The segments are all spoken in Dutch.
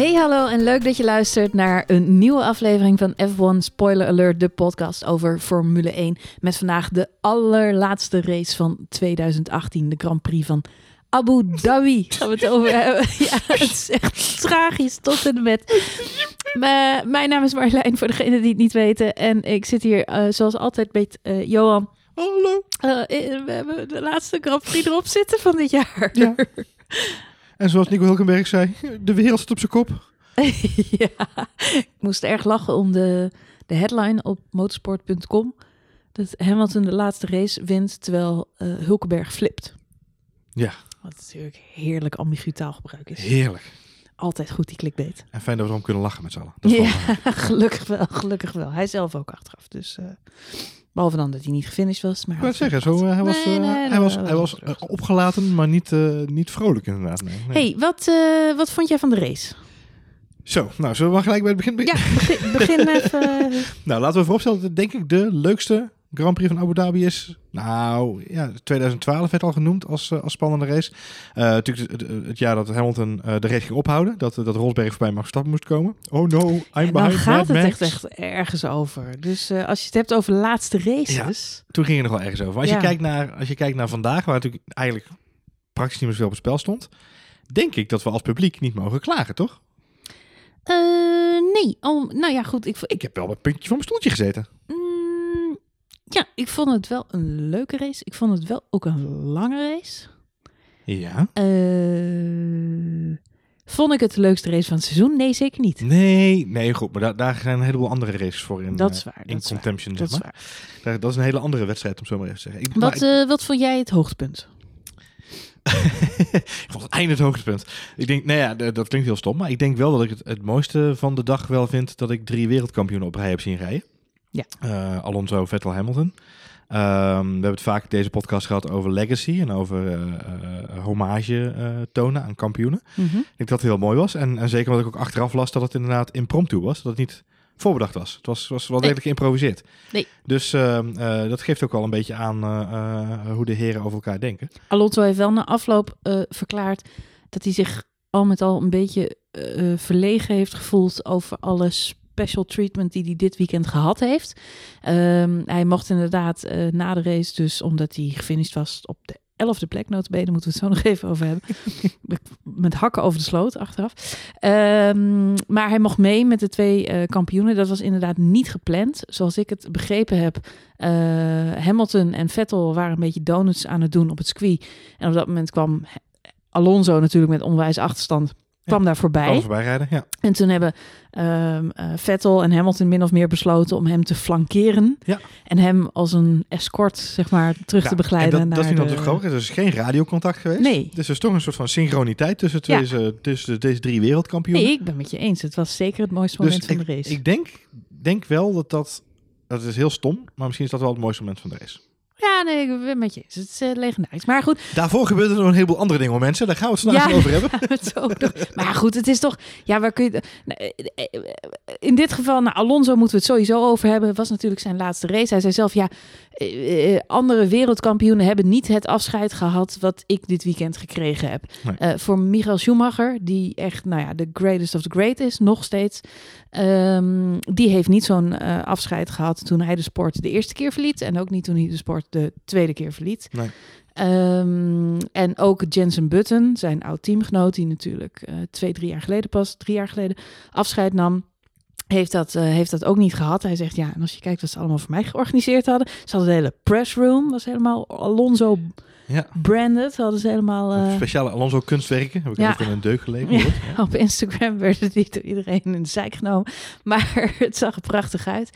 Hey hallo en leuk dat je luistert naar een nieuwe aflevering van F1 Spoiler Alert, de podcast over Formule 1. Met vandaag de allerlaatste race van 2018, de Grand Prix van Abu Dhabi. Gaan we het over hebben. Ja, het is echt tragisch tot en met. Maar, mijn naam is Marjolein, voor degenen die het niet weten. En ik zit hier eh, zoals altijd met eh, Johan. Hallo. Eh, eh, we hebben de laatste Grand Prix erop zitten van dit jaar. Ja. En zoals Nico Hulkenberg zei, de wereld staat op zijn kop. ja, ik moest erg lachen om de, de headline op motorsport.com. Dat Hamilton de laatste race wint terwijl eh, Hulkenberg flipt. Ja, Wat natuurlijk heerlijk ambigu taalgebruik is. heerlijk. Altijd goed die clickbait. En fijn dat we erom kunnen lachen met z'n allen. Dat Ja, gelukkig wel, gelukkig wel. Hij zelf ook achteraf. Dus, eh, behalve dan dat hij niet gefinished was. Maar Ik het zeggen, zo, hij was, Nee, nee, hij was, dat hij was was opgelaten, maar niet, eh, niet vrolijk inderdaad. Hey, wat, eh, wat vond jij van de race? Zo, nou zullen we maar gelijk bij het begin beginnen? Ja, begin, begin even. eh, Nou, laten we vooropstellen dat denk ik de leukste Grand Prix van Abu Dhabi is. Nou, ja, 2012 werd al genoemd als, eh, als spannende race. Eh, natuurlijk het, het- het jaar dat Hamilton eh, de race ging ophouden. Dat, dat Rosberg voorbij Max Verstappen moest komen. Oh no, I'm dan gaat het echt, echt ergens over. Dus als je het hebt over laatste races. Toen ging het nog wel ergens over. Maar als, Ja. je kijkt naar, als je kijkt naar vandaag, waar natuurlijk eigenlijk praktisch niet meer zoveel op het spel stond, denk ik dat we als publiek niet mogen klagen, toch? Nee, oh, nou ja, goed. Ik, Ik heb wel een puntje van mijn stoeltje gezeten. Ja, ik vond het wel een leuke race. Ik vond het wel ook een lange race. Ja. Eh, vond ik het de leukste race van het seizoen? Nee, zeker niet. Nee, nee, goed. Maar daar, daar zijn een heleboel andere races voor in, Dat eh, is waar. in Dat is waar. Dat is maar. waar. Daar- Dat is een hele andere wedstrijd, om zo maar even te zeggen. Ik, maar Wat, eh, wat vond jij het hoogtepunt? ik vond het einde het hoogtepunt. Ik denk, nou ja, dat klinkt heel stom, maar ik denk wel dat ik het, het mooiste van de dag wel vind dat ik drie wereldkampioenen op rij heb zien rijden. Ja. Eh, Alonso, Vettel, Hamilton. Ehm, we hebben het vaak deze podcast gehad over legacy en over eh, eh, hommage eh, tonen aan kampioenen. Mhm. Ik denk dat het heel mooi was. En, en zeker omdat ik ook achteraf las dat het inderdaad impromptu was. Dat het niet voorbedacht was. Het was, was wel Nee. redelijk geïmproviseerd. Nee. Dus ehm, eh, dat geeft ook wel een beetje aan eh, eh, hoe de heren over elkaar denken. Alonso heeft wel na afloop eh, verklaard dat hij zich al met al een beetje eh, verlegen heeft gevoeld over alle special treatment die hij dit weekend gehad heeft. Ehm, hij mocht inderdaad eh, na de race, dus omdat hij gefinished was op de elfde plek, notabene, moeten we het zo nog even over hebben. met hakken over de sloot achteraf. Ehm, maar hij mocht mee met de twee eh, kampioenen. Dat was inderdaad niet gepland. Zoals ik het begrepen heb, eh, Hamilton en Vettel waren een beetje donuts aan het doen op het circuit. En op dat moment kwam Alonso natuurlijk met onwijs achterstand. Kwam daar voorbij. Alles voorbij rijden, ja. En toen hebben ehm, eh, Vettel en Hamilton min of meer besloten om hem te flankeren. Ja. En hem als een escort, zeg maar, terug Ja, te begeleiden. En dat, naar ik de... natuurlijk grappig. Er is geen radiocontact geweest. Nee. Dus er is toch een soort van synchroniteit tussen, Ja. deze, tussen deze drie wereldkampioenen. Nee, ik ben met je eens. Het was zeker het mooiste dus moment van ik, de race. ik denk, denk wel dat dat... Dat is heel stom, maar misschien is dat wel het mooiste moment van de race. Ja, nee, ik ben met je eens. Het is eh, legendarisch. Maar goed, Daarvoor gebeurde er nog een heleboel andere dingen, hoor, mensen. Daar gaan we het vandaag Ja. over hebben. het ook nog. Maar goed, het is toch. Ja, waar kun je. nou, eh, eh, In dit geval, nou, Alonso moeten we het sowieso over hebben. Het was natuurlijk zijn laatste race. Hij zei zelf: ja, andere wereldkampioenen hebben niet het afscheid gehad wat ik dit weekend gekregen heb. Nee. Voor Michael Schumacher, die echt, nou ja, de greatest of the great is, nog steeds. Ehm, die heeft niet zo'n eh, afscheid gehad toen hij de sport de eerste keer verliet. En ook niet toen hij de sport de tweede keer verliet. Nee. Ehm, en ook Jensen Button, zijn oud teamgenoot, die natuurlijk eh, twee, drie jaar geleden pas, drie jaar geleden afscheid nam. Heeft dat, eh, heeft dat ook niet gehad. Hij zegt ja, en als je kijkt wat ze allemaal voor mij georganiseerd hadden. Ze hadden de hele pressroom, was helemaal Alonso Ja. branded. Hadden ze helemaal eh, Speciale Alonso kunstwerken. Heb ik Ja. ook in een deuk gelegen. Ja. hoor. Ja. op Instagram werden die door iedereen in de zijk genomen. Maar het zag er prachtig uit.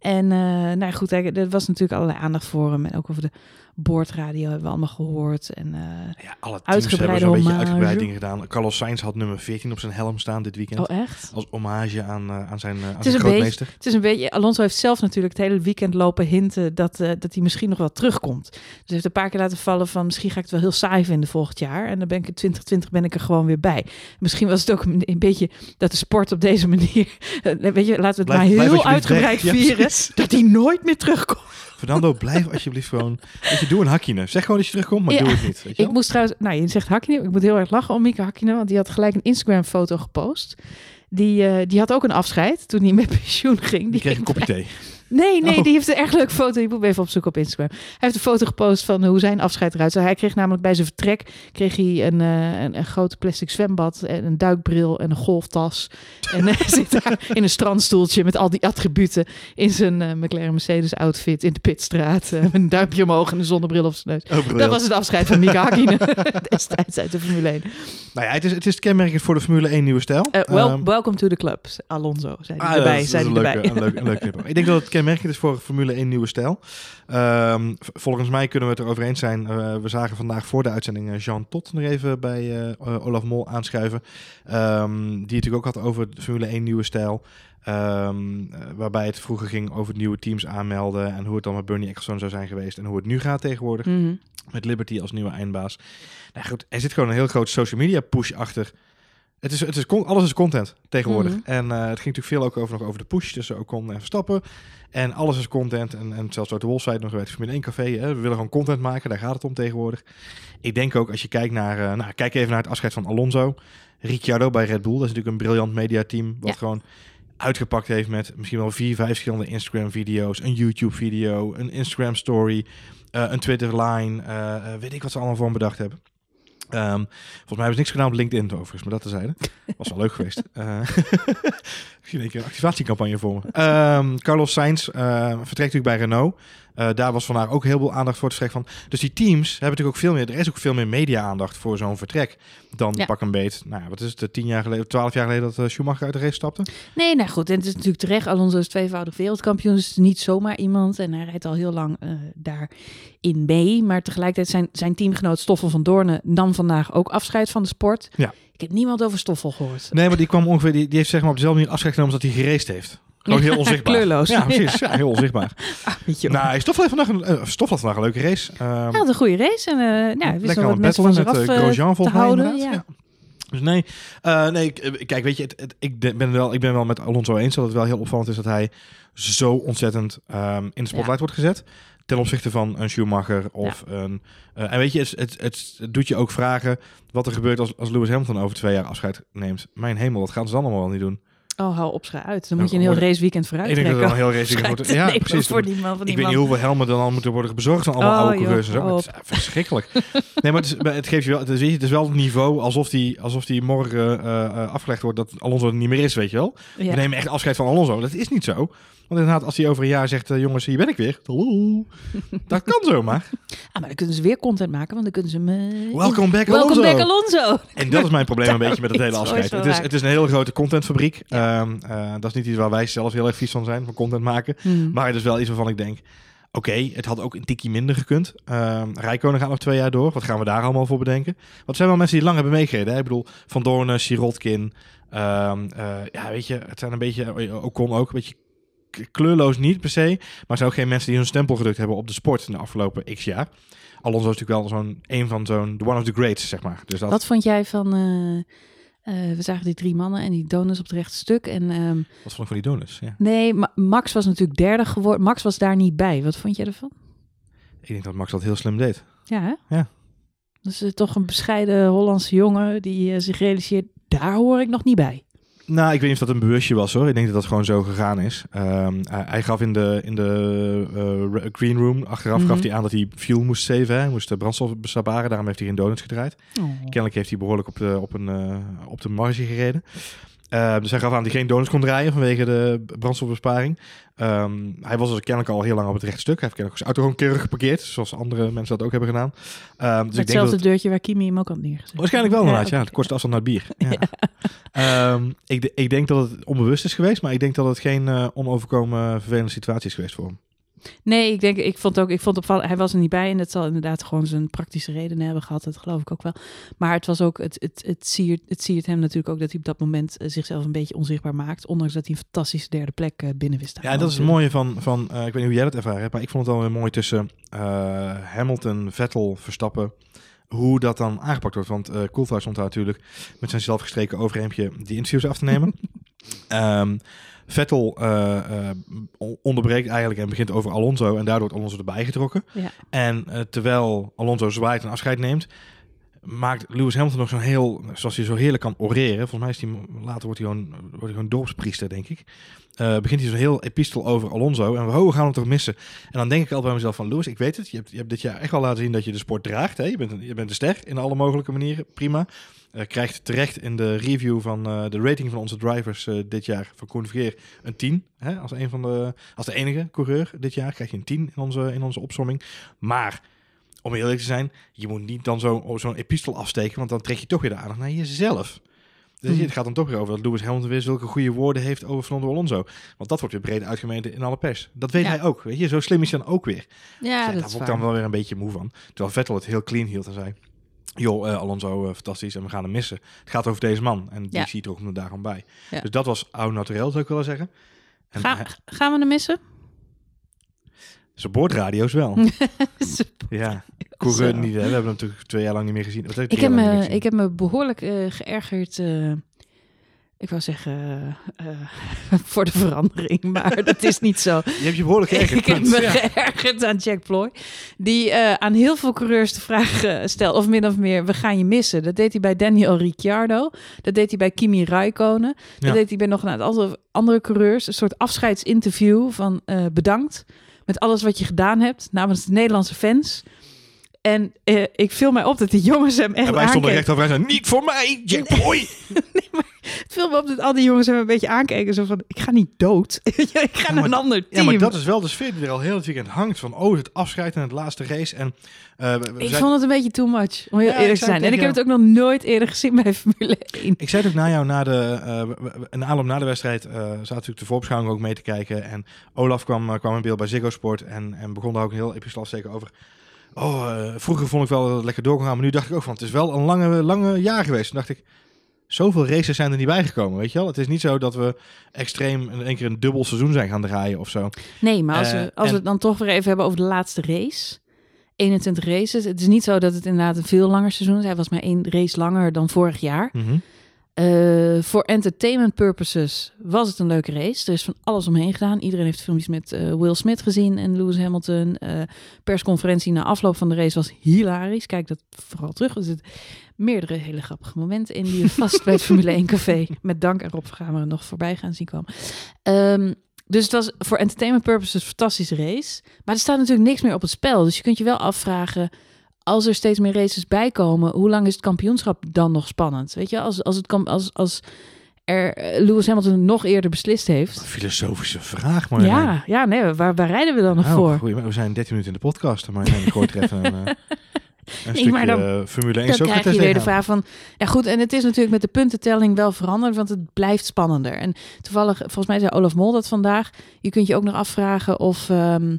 En eh, nou goed, er was natuurlijk allerlei aandacht voor hem. En ook over de boordradio hebben we allemaal gehoord. En eh, Ja, alle teams hebben zo'n beetje uitgebreid dingen gedaan. Carlos Sainz had nummer 14 op zijn helm staan dit weekend. oh echt? Als hommage aan, eh, aan zijn, aan is zijn een grootmeester. Het is een beetje. Alonso heeft zelf natuurlijk het hele weekend lopen hinten dat, dat hij misschien nog wel terugkomt. Dus hij heeft een paar keer laten vallen van misschien ga ik het wel heel saai vinden volgend jaar. En dan ben ik in 2020 ben ik er gewoon weer bij. Misschien was het ook een, een beetje dat de sport op deze manier. weet je, laten we het Blijf- maar heel uitgebreid. Ja, vieren. dat hij nooit meer terugkomt. Fernando, blijf alsjeblieft gewoon... Weet je, doe een Hakkinen. Zeg gewoon dat je terugkomt, maar Ja. doe het niet. Weet je Ik moest trouwens, nou je zegt Hakkinen, ik moet heel erg lachen om Mieke Hakkinen, want die had gelijk een Instagram foto gepost. Die, eh, die had ook een afscheid toen hij met pensioen ging. Die kreeg een kopje thee. Nee, nee, Oh. die heeft een erg leuke foto. Je moet even opzoeken op Instagram. Hij heeft een foto gepost van hoe zijn afscheid eruit zag. Hij kreeg namelijk bij zijn vertrek kreeg hij een, eh, een, een grote plastic zwembad en een duikbril en een golftas. En hij zit daar in een strandstoeltje met al die attributen in zijn eh, McLaren Mercedes outfit in de pitstraat. eh, met een duimpje omhoog en een zonnebril op zijn neus. Oh. Dat was het afscheid van Mika Hakkinen destijds uit de Formule 1. Nou ja, het is, het is kenmerkend voor de Formule 1 nieuwe stijl. Eh, well, Ehm, welcome to the club, Alonso, zei hij Ah, erbij. dat is, zei dat hij is een, erbij. leuke, een, leuk, een leuke. Ik denk dat het kenmerkend is voor Formule 1 nieuwe stijl. Ehm, volgens mij kunnen we het erover eens zijn. eh, we zagen vandaag voor de uitzending eh, Jean Tot nog even bij eh, Olaf Mol aanschuiven. Ehm, die het natuurlijk ook had over de Formule 1 nieuwe stijl. Ehm, eh, waarbij het vroeger ging over nieuwe teams aanmelden. En hoe het dan met Bernie Ecclestone zou zijn geweest. En hoe het nu gaat tegenwoordig. Mhm. Met Liberty als nieuwe eindbaas. Nou goed, er zit gewoon een heel groot social media push achter. Het is, het is, alles is content tegenwoordig. Mhm. En eh, het ging natuurlijk veel ook over, nog over de push tussen Ocon en Verstappen. En alles is content. En, en zelfs uit de Wolf zei nog bij het Formule 1 café. Hè, we willen gewoon content maken, daar gaat het om tegenwoordig. Ik denk ook als je kijkt naar... eh, nou, kijk even naar het afscheid van Alonso. Ricciardo bij Red Bull. Dat is natuurlijk een briljant mediateam. Wat Ja. gewoon uitgepakt heeft met misschien wel vier, vijf verschillende Instagram-video's. Een YouTube-video, een Instagram-story, eh, een Twitter-line. weet ik wat ze allemaal voor hem bedacht hebben. Ehm, volgens mij hebben ze niks gedaan op LinkedIn overigens, maar dat tezijde. Was wel leuk geweest. Misschien een keer een activatiecampagne voor me. Ehm, Carlos Sainz eh, vertrekt natuurlijk bij Renault. Eh, daar was vandaag ook heel veel aandacht voor het vertrek van. Dus die teams hebben natuurlijk ook veel meer. Er is ook veel meer media-aandacht voor zo'n vertrek. Dan Ja. pak een beet. Nou, wat is het? eh, Tien jaar geleden, twaalf jaar geleden dat eh, Schumacher uit de race stapte. Nee, nou goed. En het is natuurlijk terecht. Alonso is tweevoudig wereldkampioen. Dus niet zomaar iemand. En hij rijdt al heel lang eh, daarin mee. Maar tegelijkertijd zijn, zijn teamgenoot Stoffel van Doornen nam vandaag ook afscheid van de sport. Ja. Ik heb niemand over Stoffel gehoord. Nee, maar die kwam ongeveer. Die, die heeft zeg maar op dezelfde manier afscheid genomen als dat hij geraced heeft. Gewoon heel onzichtbaar. Kleurloos. Ja, precies. Ja, heel onzichtbaar. Je nou, Stoffel heeft vandaag een, uh, Stoffel had vandaag een leuke race. Ehm, Hij had een goede race. En uh, ja, hij wist aan wat mensen van met uh, eh, Grosjean volgens mij houden. Ja. Ja. Dus nee, eh, nee eh, kijk, weet je, het, het- ik, ben wel, ik ben wel met Alonso eens dat het wel heel opvallend is dat hij zo ontzettend ehm, in de spotlight wordt gezet. Ten opzichte van een Schumacher of een... eh, en weet je, het, het, doet je ook vragen wat er gebeurt als, als Lewis Hamilton over twee jaar afscheid neemt. Mijn hemel, dat gaan ze dan allemaal wel niet doen. Oh, hou op, schrijf uit. Dan moet je een heel worden- raceweekend vooruit Ik denk dat er dan heel race wordt. te Ja, precies. Voor die man, van die Ik weet niet hoeveel helmen dan al moeten worden bezorgd van allemaal Oh, oude coureurs Het is verschrikkelijk. nee, maar het, is, het geeft je wel, het is, het wel het niveau alsof die, alsof die morgen eh, eh, afgelegd wordt dat Alonso er niet meer is, weet je wel. Ja. We nemen echt afscheid van Alonso. Dat is niet zo. Want inderdaad, als hij over een jaar zegt, eh, jongens, hier ben ik weer. Hallo. Dat kan zomaar. Ah, maar dan kunnen ze weer content maken, want dan kunnen ze me... Welcome back Alonso. Welcome back Alonso. En dat is mijn probleem een beetje met het hele afscheid. Het is, het is een hele grote contentfabriek. Dat is niet iets waar wij zelf heel erg vies van zijn, van content maken. Hmm. Maar het is wel iets waarvan ik denk... Oké, het had ook een tikkie minder gekund. Um, Rijkonen gaat nog twee jaar door. Wat gaan we daar allemaal voor bedenken? Want het zijn wel mensen die lang hebben meegereden. Hè? Ik bedoel, Van Doornen, Sirotkin. ehm, eh, ja, weet je, het zijn een beetje... eh, Ocon ook, een beetje kleurloos niet per se. Maar zijn ook geen mensen die hun stempel gedrukt hebben op de sport in de afgelopen x jaar. Alonso is natuurlijk wel zo'n een van zo'n... The one of the greats, zeg maar. Dus dat, Wat vond jij van... eh, eh, we zagen die drie mannen en die donuts op het rechte stuk. En ehm, wat vond ik van die donuts? Ja. nee, Ma- Max was natuurlijk derde geworden. Max was daar niet bij. Wat vond jij ervan? Ik denk dat Max dat heel slim deed. Ja, hè? Ja. Dat is toch een bescheiden Hollandse jongen die eh, zich realiseert... Daar hoor ik nog niet bij. Nou, ik weet niet of dat een bewustje was hoor. Ik denk dat dat gewoon zo gegaan is. Ehm, hij, hij gaf in de, in de eh, re- green room, achteraf Mhm. gaf hij aan dat hij fuel moest saven. Hij moest de brandstof besparen, daarom heeft hij geen donuts gedraaid. Kennelijk heeft hij behoorlijk op de, op een, eh, op de marge gereden. Ehm, dus hij gaf aan dat hij geen donuts kon draaien vanwege de brandstofbesparing. Ehm, hij was dus kennelijk al heel lang op het rechte stuk. Hij heeft kennelijk zijn auto gewoon keurig geparkeerd, zoals andere mensen dat ook hebben gedaan. Ehm, dus ik denk Hetzelfde dat, deurtje waar Kimi hem ook had neergezet. Waarschijnlijk wel inderdaad, ja. oké. Het kortste afstand naar het bier. Ja. Ik, de- ik denk dat het onbewust is geweest, maar ik denk dat het geen eh, onoverkomen vervelende situatie is geweest voor hem. Nee, ik denk, ik vond ook, ik vond opvallend, hij was er niet bij en het zal inderdaad gewoon zijn praktische redenen hebben gehad, dat geloof ik ook wel. Maar het was ook, het, het, het, siert, het siert hem natuurlijk ook dat hij op dat moment eh, zichzelf een beetje onzichtbaar maakt, ondanks dat hij een fantastische derde plek eh, binnen wist Ja, dat is het mooie van, van eh, ik weet niet hoe jij dat ervaren hebt, maar ik vond het wel weer mooi tussen Hamilton, Vettel, Verstappen, hoe dat dan aangepakt wordt. Want eh Coulthard stond daar natuurlijk met zijn zelfgestreken overhemdje die interviews af te nemen. Ehm, Vettel eh, eh, onderbreekt eigenlijk en begint over Alonso. En daardoor wordt Alonso erbij getrokken. Ja. En eh, terwijl Alonso zwaait en afscheid neemt, maakt Lewis Hamilton nog zo'n heel, zoals hij zo heerlijk kan oreren. Volgens mij is hij, later wordt hij gewoon, wordt hij gewoon dorpspriester, denk ik. Eh, begint hij zo'n heel epistel over Alonso. En we, gaan hem toch missen. En dan denk ik altijd bij mezelf van, Lewis, ik weet het. Je hebt, je hebt dit jaar echt wel laten zien dat je de sport draagt. Hè? Je, bent, je bent een ster in alle mogelijke manieren. Prima. Eh, krijgt terecht in de review van eh, de rating van onze drivers dit jaar van Koen een 10. Hè? Als, een van de, als de enige coureur dit jaar krijg je een 10 in onze, in onze opsomming. Maar om eerlijk te zijn, je moet niet dan zo- zo'n epistel afsteken, want dan trek je toch weer de aandacht naar jezelf. Dus Hmm. het gaat dan toch weer over dat Lewis Hamilton weer zulke goede woorden heeft over Fernando Alonso. Want dat wordt weer breed uitgemeten in alle pers. Dat weet Ja. hij ook, weet je. Zo slim is hij dan ook weer. Ja, Ja, dat daar word ik dan wel weer een beetje moe van. Terwijl Vettel het heel clean hield en zei... Joh, eh, Alonso, eh, fantastisch en we gaan hem missen. Het gaat over deze man. En die Ja. ziet er ook daar gewoon bij. Ja. Dus dat was oud naturel, zou ik willen zeggen. En Ga- hij- gaan we hem missen? Zijn boordradio's wel. ja, coureur niet. Hè. We hebben hem natuurlijk twee jaar lang niet meer gezien. Wat, Ik heb, me, gezien. ik heb me behoorlijk eh, geërgerd. eh, ik wou zeggen eh, voor de verandering, maar dat is niet zo. Je hebt je behoorlijk geërgerd. ik heb me Ja. geërgerd aan Jack Ploy. Die aan heel veel coureurs de vraag stelt, of min of meer, we gaan je missen. Dat deed hij bij Daniel Ricciardo. Dat deed hij bij Kimi Räikkönen. Dat Ja. deed hij bij nog een aantal andere coureurs. Een soort afscheidsinterview van bedankt met alles wat je gedaan hebt namens de Nederlandse fans. En eh, ik viel mij op dat die jongens hem echt En wij stonden recht over en zeiden, niet voor mij, Jack Boy. Het viel me op dat al die jongens hem een beetje aankeken. Zo van, ik ga niet dood. ik ga Ja, naar maar- een ander Ja, team. maar dat is wel de sfeer die er al heel het weekend hangt. Van, oh, het afscheid en het laatste race. En, eh, Ik zijn- vond het een beetje too much, om heel Ja, eerlijk te zei zijn. En ik heb het ook nog nooit eerder gezien bij Formule 1. Ik zei het ook na jou, na de, eh, we- we- een aanloop na de wedstrijd, eh zaten natuurlijk de voorbeschouwing ook mee te kijken. En Olaf kwam, eh, kwam in beeld bij Ziggo Sport en, en begon daar ook een heel epistool afsteken over. Oh, eh, vroeger vond ik wel dat het lekker door kon gaan, maar nu dacht ik ook van, het is wel een lange, lange jaar geweest. Toen dacht ik, zoveel races zijn er niet bijgekomen, weet je wel. Het is niet zo dat we extreem in één keer een dubbel seizoen zijn gaan draaien of zo. Nee, maar als, Eh, we, als we het dan toch weer even hebben over de laatste race. 21 races. Het is niet zo dat het inderdaad een veel langer seizoen is. Hij was maar één race langer dan vorig jaar. Eh, Voor entertainment purposes was het een leuke race. Er is van alles omheen gedaan. Iedereen heeft filmpjes met eh, Will Smith gezien en Lewis Hamilton. Eh, persconferentie na afloop van de race was hilarisch. Kijk dat vooral terug. Er zitten meerdere hele grappige momenten in die je vast bij het Formule 1 café met dank erop gaan we nog voorbij gaan zien komen. Ehm, dus het was voor entertainment purposes een fantastische race. Maar er staat natuurlijk niks meer op het spel. Dus je kunt je wel afvragen, als er steeds meer races bij komen, hoe lang is het kampioenschap dan nog spannend? Weet je, als, als, het, kam- als, als er eh, Lewis Hamilton nog eerder beslist heeft. Filosofische vraag, maar Ja, ja, nee, waar, waar rijden we dan nog Nou, voor? goeie, we zijn 13 minuten in de podcast, maar ik er even een, eh, een Nee, maar dan- eh, Formule 1 Dan krijg je weer de vraag van... Ja goed, en het is natuurlijk met de puntentelling wel veranderd... want het blijft spannender. En toevallig, volgens mij zei Olaf Mol dat vandaag... je kunt je ook nog afvragen of... ehm,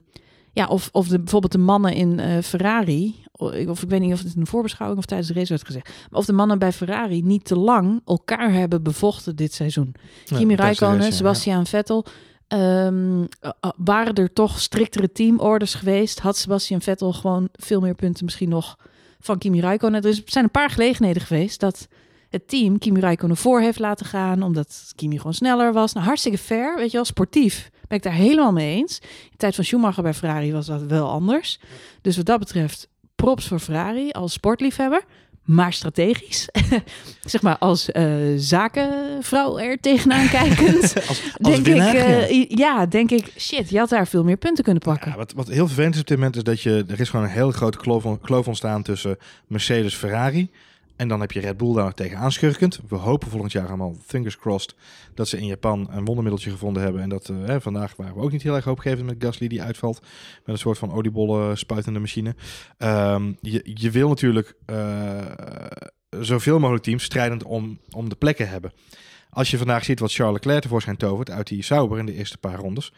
ja, of, of de, bijvoorbeeld de mannen in eh, Ferrari... of ik weet niet of het in de voorbeschouwing of tijdens de race werd gezegd... maar of de mannen bij Ferrari niet te lang elkaar hebben bevochten dit seizoen. Ja, Kimi Räikkönen, ja, Sebastian Vettel... ehm, eh, eh, waren er toch striktere teamorders geweest... had Sebastian Vettel gewoon veel meer punten misschien nog van Kimi Räikkönen. Er is- zijn een paar gelegenheden geweest dat het team Kimi Räikkönen voor heeft laten gaan... omdat Kimi gewoon sneller was. Nou, hartstikke fair, weet je wel, sportief. Ben ik daar helemaal mee eens. In de tijd van Schumacher bij Ferrari was dat wel anders. Dus wat dat betreft, props voor Ferrari als sportliefhebber... Maar strategisch, zeg maar als eh, zakenvrouw er tegenaan kijkend, Als, als denk winnaar, ik, ja. eh, ja, denk ik, shit, je had daar veel meer punten kunnen pakken. Ja, wat, wat heel vervelend is op dit moment is dat je er is gewoon een hele grote kloof, kloof ontstaan tussen Mercedes Ferrari en dan heb je Red Bull daar tegenaan schurkend. We hopen volgend jaar allemaal fingers crossed dat ze in Japan een wondermiddeltje gevonden hebben en dat eh, vandaag waren we ook niet heel erg hoopgevend met Gasly die uitvalt met een soort van oliebollen spuitende machine. Ehm, je, je wil natuurlijk eh, zoveel mogelijk teams strijdend om, om de plekken hebben. Als je vandaag ziet wat Charles Leclerc tevoorschijn tovert uit die Sauber in de eerste paar rondes.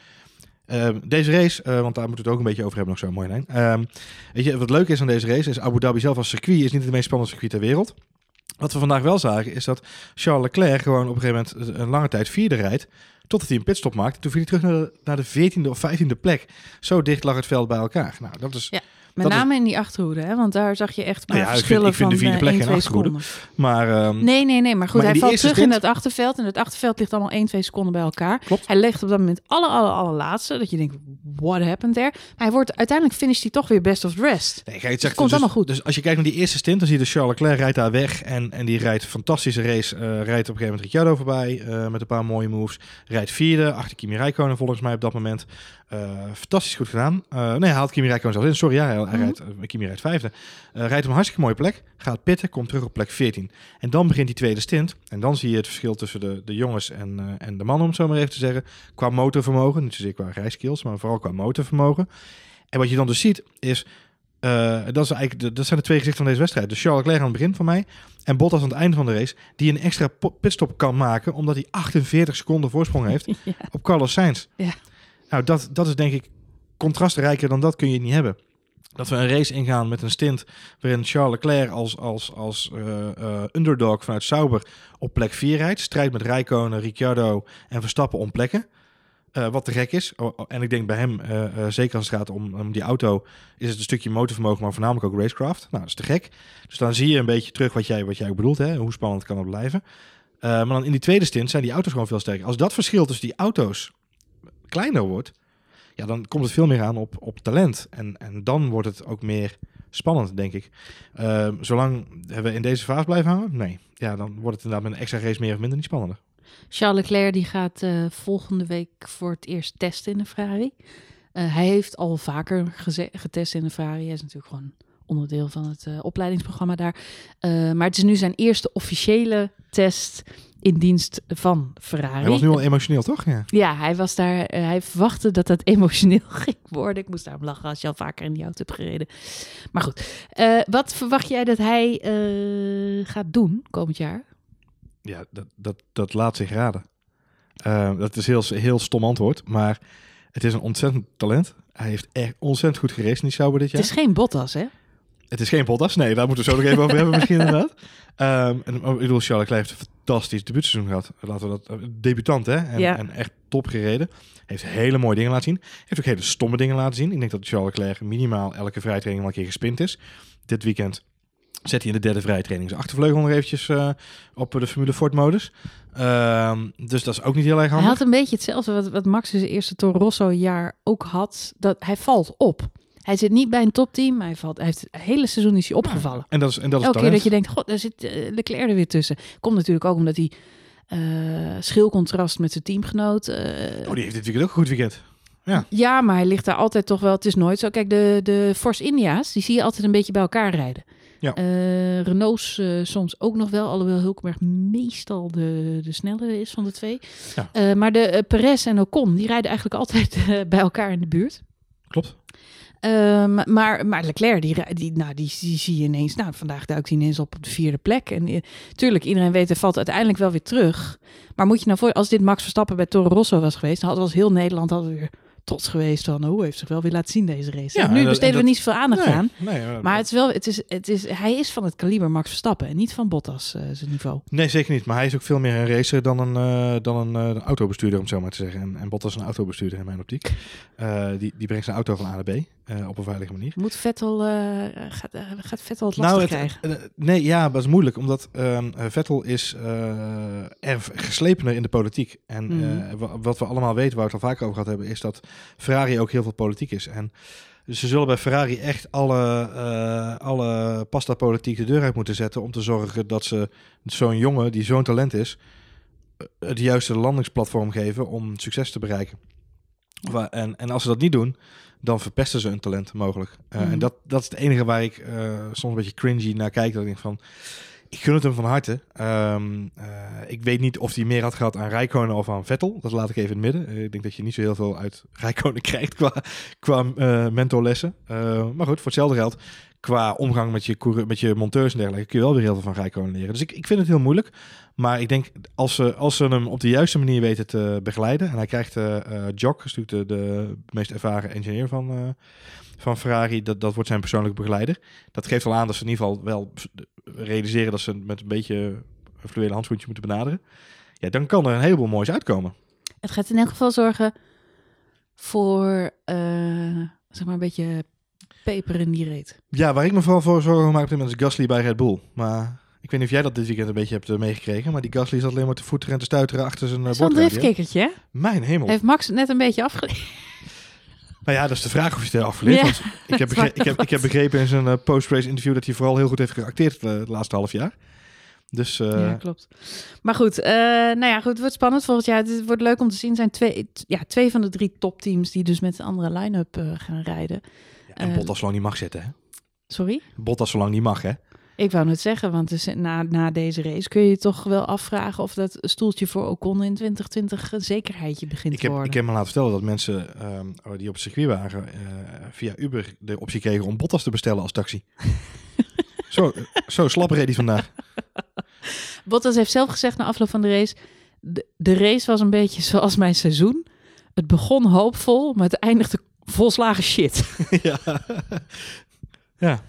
Uh, deze race, uh, want daar moeten we het ook een beetje over hebben nog zo mooi lijn. Uh, weet je, wat leuk is aan deze race is Abu Dhabi zelf als circuit is niet het meest spannende circuit ter wereld. Wat we vandaag wel zagen is dat Charles Leclerc gewoon op een gegeven moment een lange tijd vierde rijdt. Totdat hij een pitstop maakte. Toen viel hij terug naar de, naar de 14e of 15e plek. Zo dicht lag het veld bij elkaar. Nou, dat is. Met Dat is- name in die achterhoede, hè? want daar zag je echt maar Nou ja, ik vind- verschillen ik vind de van vierde eh, plek 1, geen 2 achterhoede. seconden. Maar ehm, Nee, nee, nee, maar goed, Maar hij valt terug in het achterveld en het achterveld ligt allemaal 1, 2 seconden bij elkaar. Klopt. Hij legt op dat moment alle, alle, allerlaatste, dat je denkt, what happened there? Maar hij wordt, uiteindelijk finisht hij toch weer best of the rest. Nee, het, Het komt dus, allemaal goed. Dus als je kijkt naar die eerste stint, dan zie je dus Charles Leclerc rijdt daar weg. En, en die rijdt een fantastische race. eh, rijdt op een gegeven moment Ricciardo voorbij eh, met een paar mooie moves. Rijdt vierde, achter Kimi Räikkönen volgens mij op dat moment. Eh, fantastisch goed gedaan. Eh, nee, hij haalt Kimi Räikkönen zelfs in. Sorry, ja, hij, Mhm. rijdt, eh, Kimi rijdt vijfde. Rijdt op een hartstikke mooie plek. Gaat pitten, komt terug op plek 14. En dan begint die tweede stint. En dan zie je het verschil tussen de, de jongens en, en de mannen, om het zo maar even te zeggen. Qua motorvermogen. Niet zozeer qua rijskills, maar vooral qua motorvermogen. En wat je dan dus ziet, is dat, is eigenlijk de, dat zijn de twee gezichten van deze wedstrijd. Dus Charles Leclerc aan het begin van mij en Bottas aan het einde van de race, die een extra pitstop kan maken, omdat hij 48 seconden voorsprong heeft Ja. op Carlos Sainz. Ja. Nou, dat, dat is denk ik contrastrijker dan dat kun je niet hebben. Dat we een race ingaan met een stint waarin Charles Leclerc als, als, als eh, eh, underdog vanuit Sauber op plek 4 rijdt. Strijd met Räikkönen, Ricciardo en Verstappen om plekken. Eh, wat te gek is. En ik denk bij hem, zeker als het gaat om, om die auto, is het een stukje motorvermogen, maar voornamelijk ook racecraft. Nou, dat is te gek. Dus dan zie je een beetje terug wat jij, wat jij ook bedoelt, hè? hoe spannend kan het blijven. Maar dan in die tweede stint zijn die auto's gewoon veel sterker. Als dat verschil tussen die auto's kleiner wordt, ja, dan komt het veel meer aan op, op talent. En, en dan wordt het ook meer spannend, denk ik. Eh, zolang we in deze fase blijven hangen, nee. Ja, dan wordt het inderdaad met een extra race meer of minder niet spannender. Charles Leclerc die gaat eh, volgende week voor het eerst testen in de Ferrari. Eh, hij heeft al vaker getest in de Ferrari. Hij is natuurlijk gewoon onderdeel van het eh, opleidingsprogramma daar. Maar het is nu zijn eerste officiële test in dienst van Ferrari. Hij was nu al emotioneel, toch? Ja. Ja, hij was daar. eh, hij verwachtte dat het emotioneel ging worden. Ik moest daarom lachen als je al vaker in die auto hebt gereden. Maar goed, eh, wat verwacht jij dat hij eh, gaat doen komend jaar? Ja, dat, dat, dat laat zich raden. Dat is heel, heel stom antwoord, maar het is een ontzettend talent. Hij heeft echt ontzettend goed geraced in die Sauber dit jaar. Het is geen Bottas, hè? Het is geen Bottas, nee, daar moeten we zo nog even over hebben misschien inderdaad. Ehm, en, oh, ik bedoel, Charles Leclerc heeft een fantastisch debuutseizoen gehad. Laten we dat, eh, debutant hè, en, Ja. en echt top gereden. Heeft hele mooie dingen laten zien. Heeft ook hele stomme dingen laten zien. Ik denk dat Charles Leclerc minimaal elke vrijtraining wel een keer gespind is. Dit weekend zet hij in de derde vrijtraining zijn achtervleugel nog eventjes eh, op de Formule Ford modus. Ehm, dus dat is ook niet heel erg Hij handig. had een beetje hetzelfde wat, wat Max in zijn eerste Toro Rosso jaar ook had. Dat hij valt op. Hij zit niet bij een topteam, maar hij, valt, hij heeft het hele seizoen is hij opgevallen. En dat is, en dat is Elke keer dat je denkt, god, daar zit eh, Leclerc er weer tussen. Komt natuurlijk ook omdat hij eh schilcontrast met zijn teamgenoot. eh, Oh, die heeft dit weekend ook een goed weekend. Ja, maar hij ligt daar altijd toch wel. Het is nooit zo. Kijk, de, de Force India's, die zie je altijd een beetje bij elkaar rijden. Ja. Renault's soms ook nog wel, alhoewel Hulkenberg meestal de, de snellere is van de twee. Ja. Maar de Perez en Ocon, die rijden eigenlijk altijd bij elkaar in de buurt. Klopt. Ehm, maar, maar Leclerc, die, die, nou, die, die zie je ineens. Nou, vandaag duikt hij ineens op de vierde plek. En eh, tuurlijk, iedereen weet, hij valt uiteindelijk wel weer terug. Maar moet je nou voor, als dit Max Verstappen bij Toro Rosso was geweest, dan had was heel Nederland hadden weer trots geweest van, oh, hij heeft zich wel weer laten zien deze race. Ja, En nu en dat- besteden en we niet zoveel aandacht Nee, aan. nee, Maar het is wel, het is, het is, hij is van het kaliber Max Verstappen en niet van Bottas eh, zijn niveau. Nee, zeker niet. Maar hij is ook veel meer een racer dan een, eh, dan een, autobestuurder, om het zo maar te zeggen. En, en Bottas is een autobestuurder in mijn optiek. Die, die brengt zijn auto van A naar B op een veilige manier. Moet Vettel, eh, gaat, eh, gaat Vettel het lastig Nou, het, krijgen? eh, nee, ja, dat is moeilijk. Omdat ehm, eh, Vettel is eh er geslepener in de politiek. En Mhm. eh, wa- wat we allemaal weten, waar we het al vaker over gehad hebben, is dat Ferrari ook heel veel politiek is. En ze zullen bij Ferrari echt alle, eh, alle pasta politiek de deur uit moeten zetten om te zorgen dat ze zo'n jongen die zo'n talent is, eh, het juiste landingsplatform geven om succes te bereiken. Wa- En, en als ze dat niet doen, dan verpesten ze een talent mogelijk. Eh, Mhm. En dat, dat is het enige waar ik eh, soms een beetje cringy naar kijk. Dat ik denk van, ik gun het hem van harte. Ehm, eh, ik weet niet of hij meer had gehad aan Rijkonen of aan Vettel. Dat laat ik even in het midden. Eh, ik denk dat je niet zo heel veel uit Rijkonen krijgt qua, qua eh, mentorlessen. Eh, maar goed, voor hetzelfde geld, qua omgang met je, met je monteurs en dergelijke, kun je wel weer heel veel van Rijkonen leren. Dus ik, ik vind het heel moeilijk. Maar ik denk, als ze, als ze hem op de juiste manier weten te begeleiden... en hij krijgt eh, Jock, natuurlijk de, de meest ervaren engineer van, eh, van Ferrari... Dat, dat wordt zijn persoonlijke begeleider. Dat geeft al aan dat ze in ieder geval wel realiseren... dat ze met een beetje een fluwele handschoentje moeten benaderen. Ja, dan kan er een heleboel moois uitkomen. Het gaat in elk geval zorgen voor, zeg maar, een beetje peper in die reet. Ja, waar ik me vooral voor zorgen maak op dit moment is Gasly bij Red Bull. Maar ik weet niet of jij dat dit weekend een beetje hebt eh, meegekregen. Maar die Gasly zat alleen maar te voeteren en te stuiteren achter zijn uh, Zo'n bordradio. driftkikkertje, hè? Mijn hemel. Heeft Max net een beetje afgeleid. Nou ja, dat is de vraag of je het afgeleerd. Ja, want ik, heb begre- ik, heb, ik heb begrepen in zijn eh, post-race interview dat hij vooral heel goed heeft geacteerd eh, het laatste half jaar. Dus eh, ja, klopt. Maar goed, eh, nou ja, goed, het wordt spannend volgend jaar. Het wordt leuk om te zien. zijn twee, ja, twee van de drie topteams die dus met een andere line-up eh, gaan rijden. En eh, Bottas zolang niet mag zitten. Hè? Sorry? Bottas zolang niet mag, hè? Ik wou het zeggen, want dus na, na deze race kun je je toch wel afvragen of dat stoeltje voor Ocon in 2020 een zekerheidje begint Ik te heb, worden. ik heb me laten vertellen dat mensen ehm, die op het circuit waren eh, via Uber de optie kregen om Bottas te bestellen als taxi. zo, zo slap reed hij vandaag. Bottas heeft zelf gezegd na afloop van de race, de, de race was een beetje zoals mijn seizoen. Het begon hoopvol, maar het eindigde volslagen shit. ja. ja.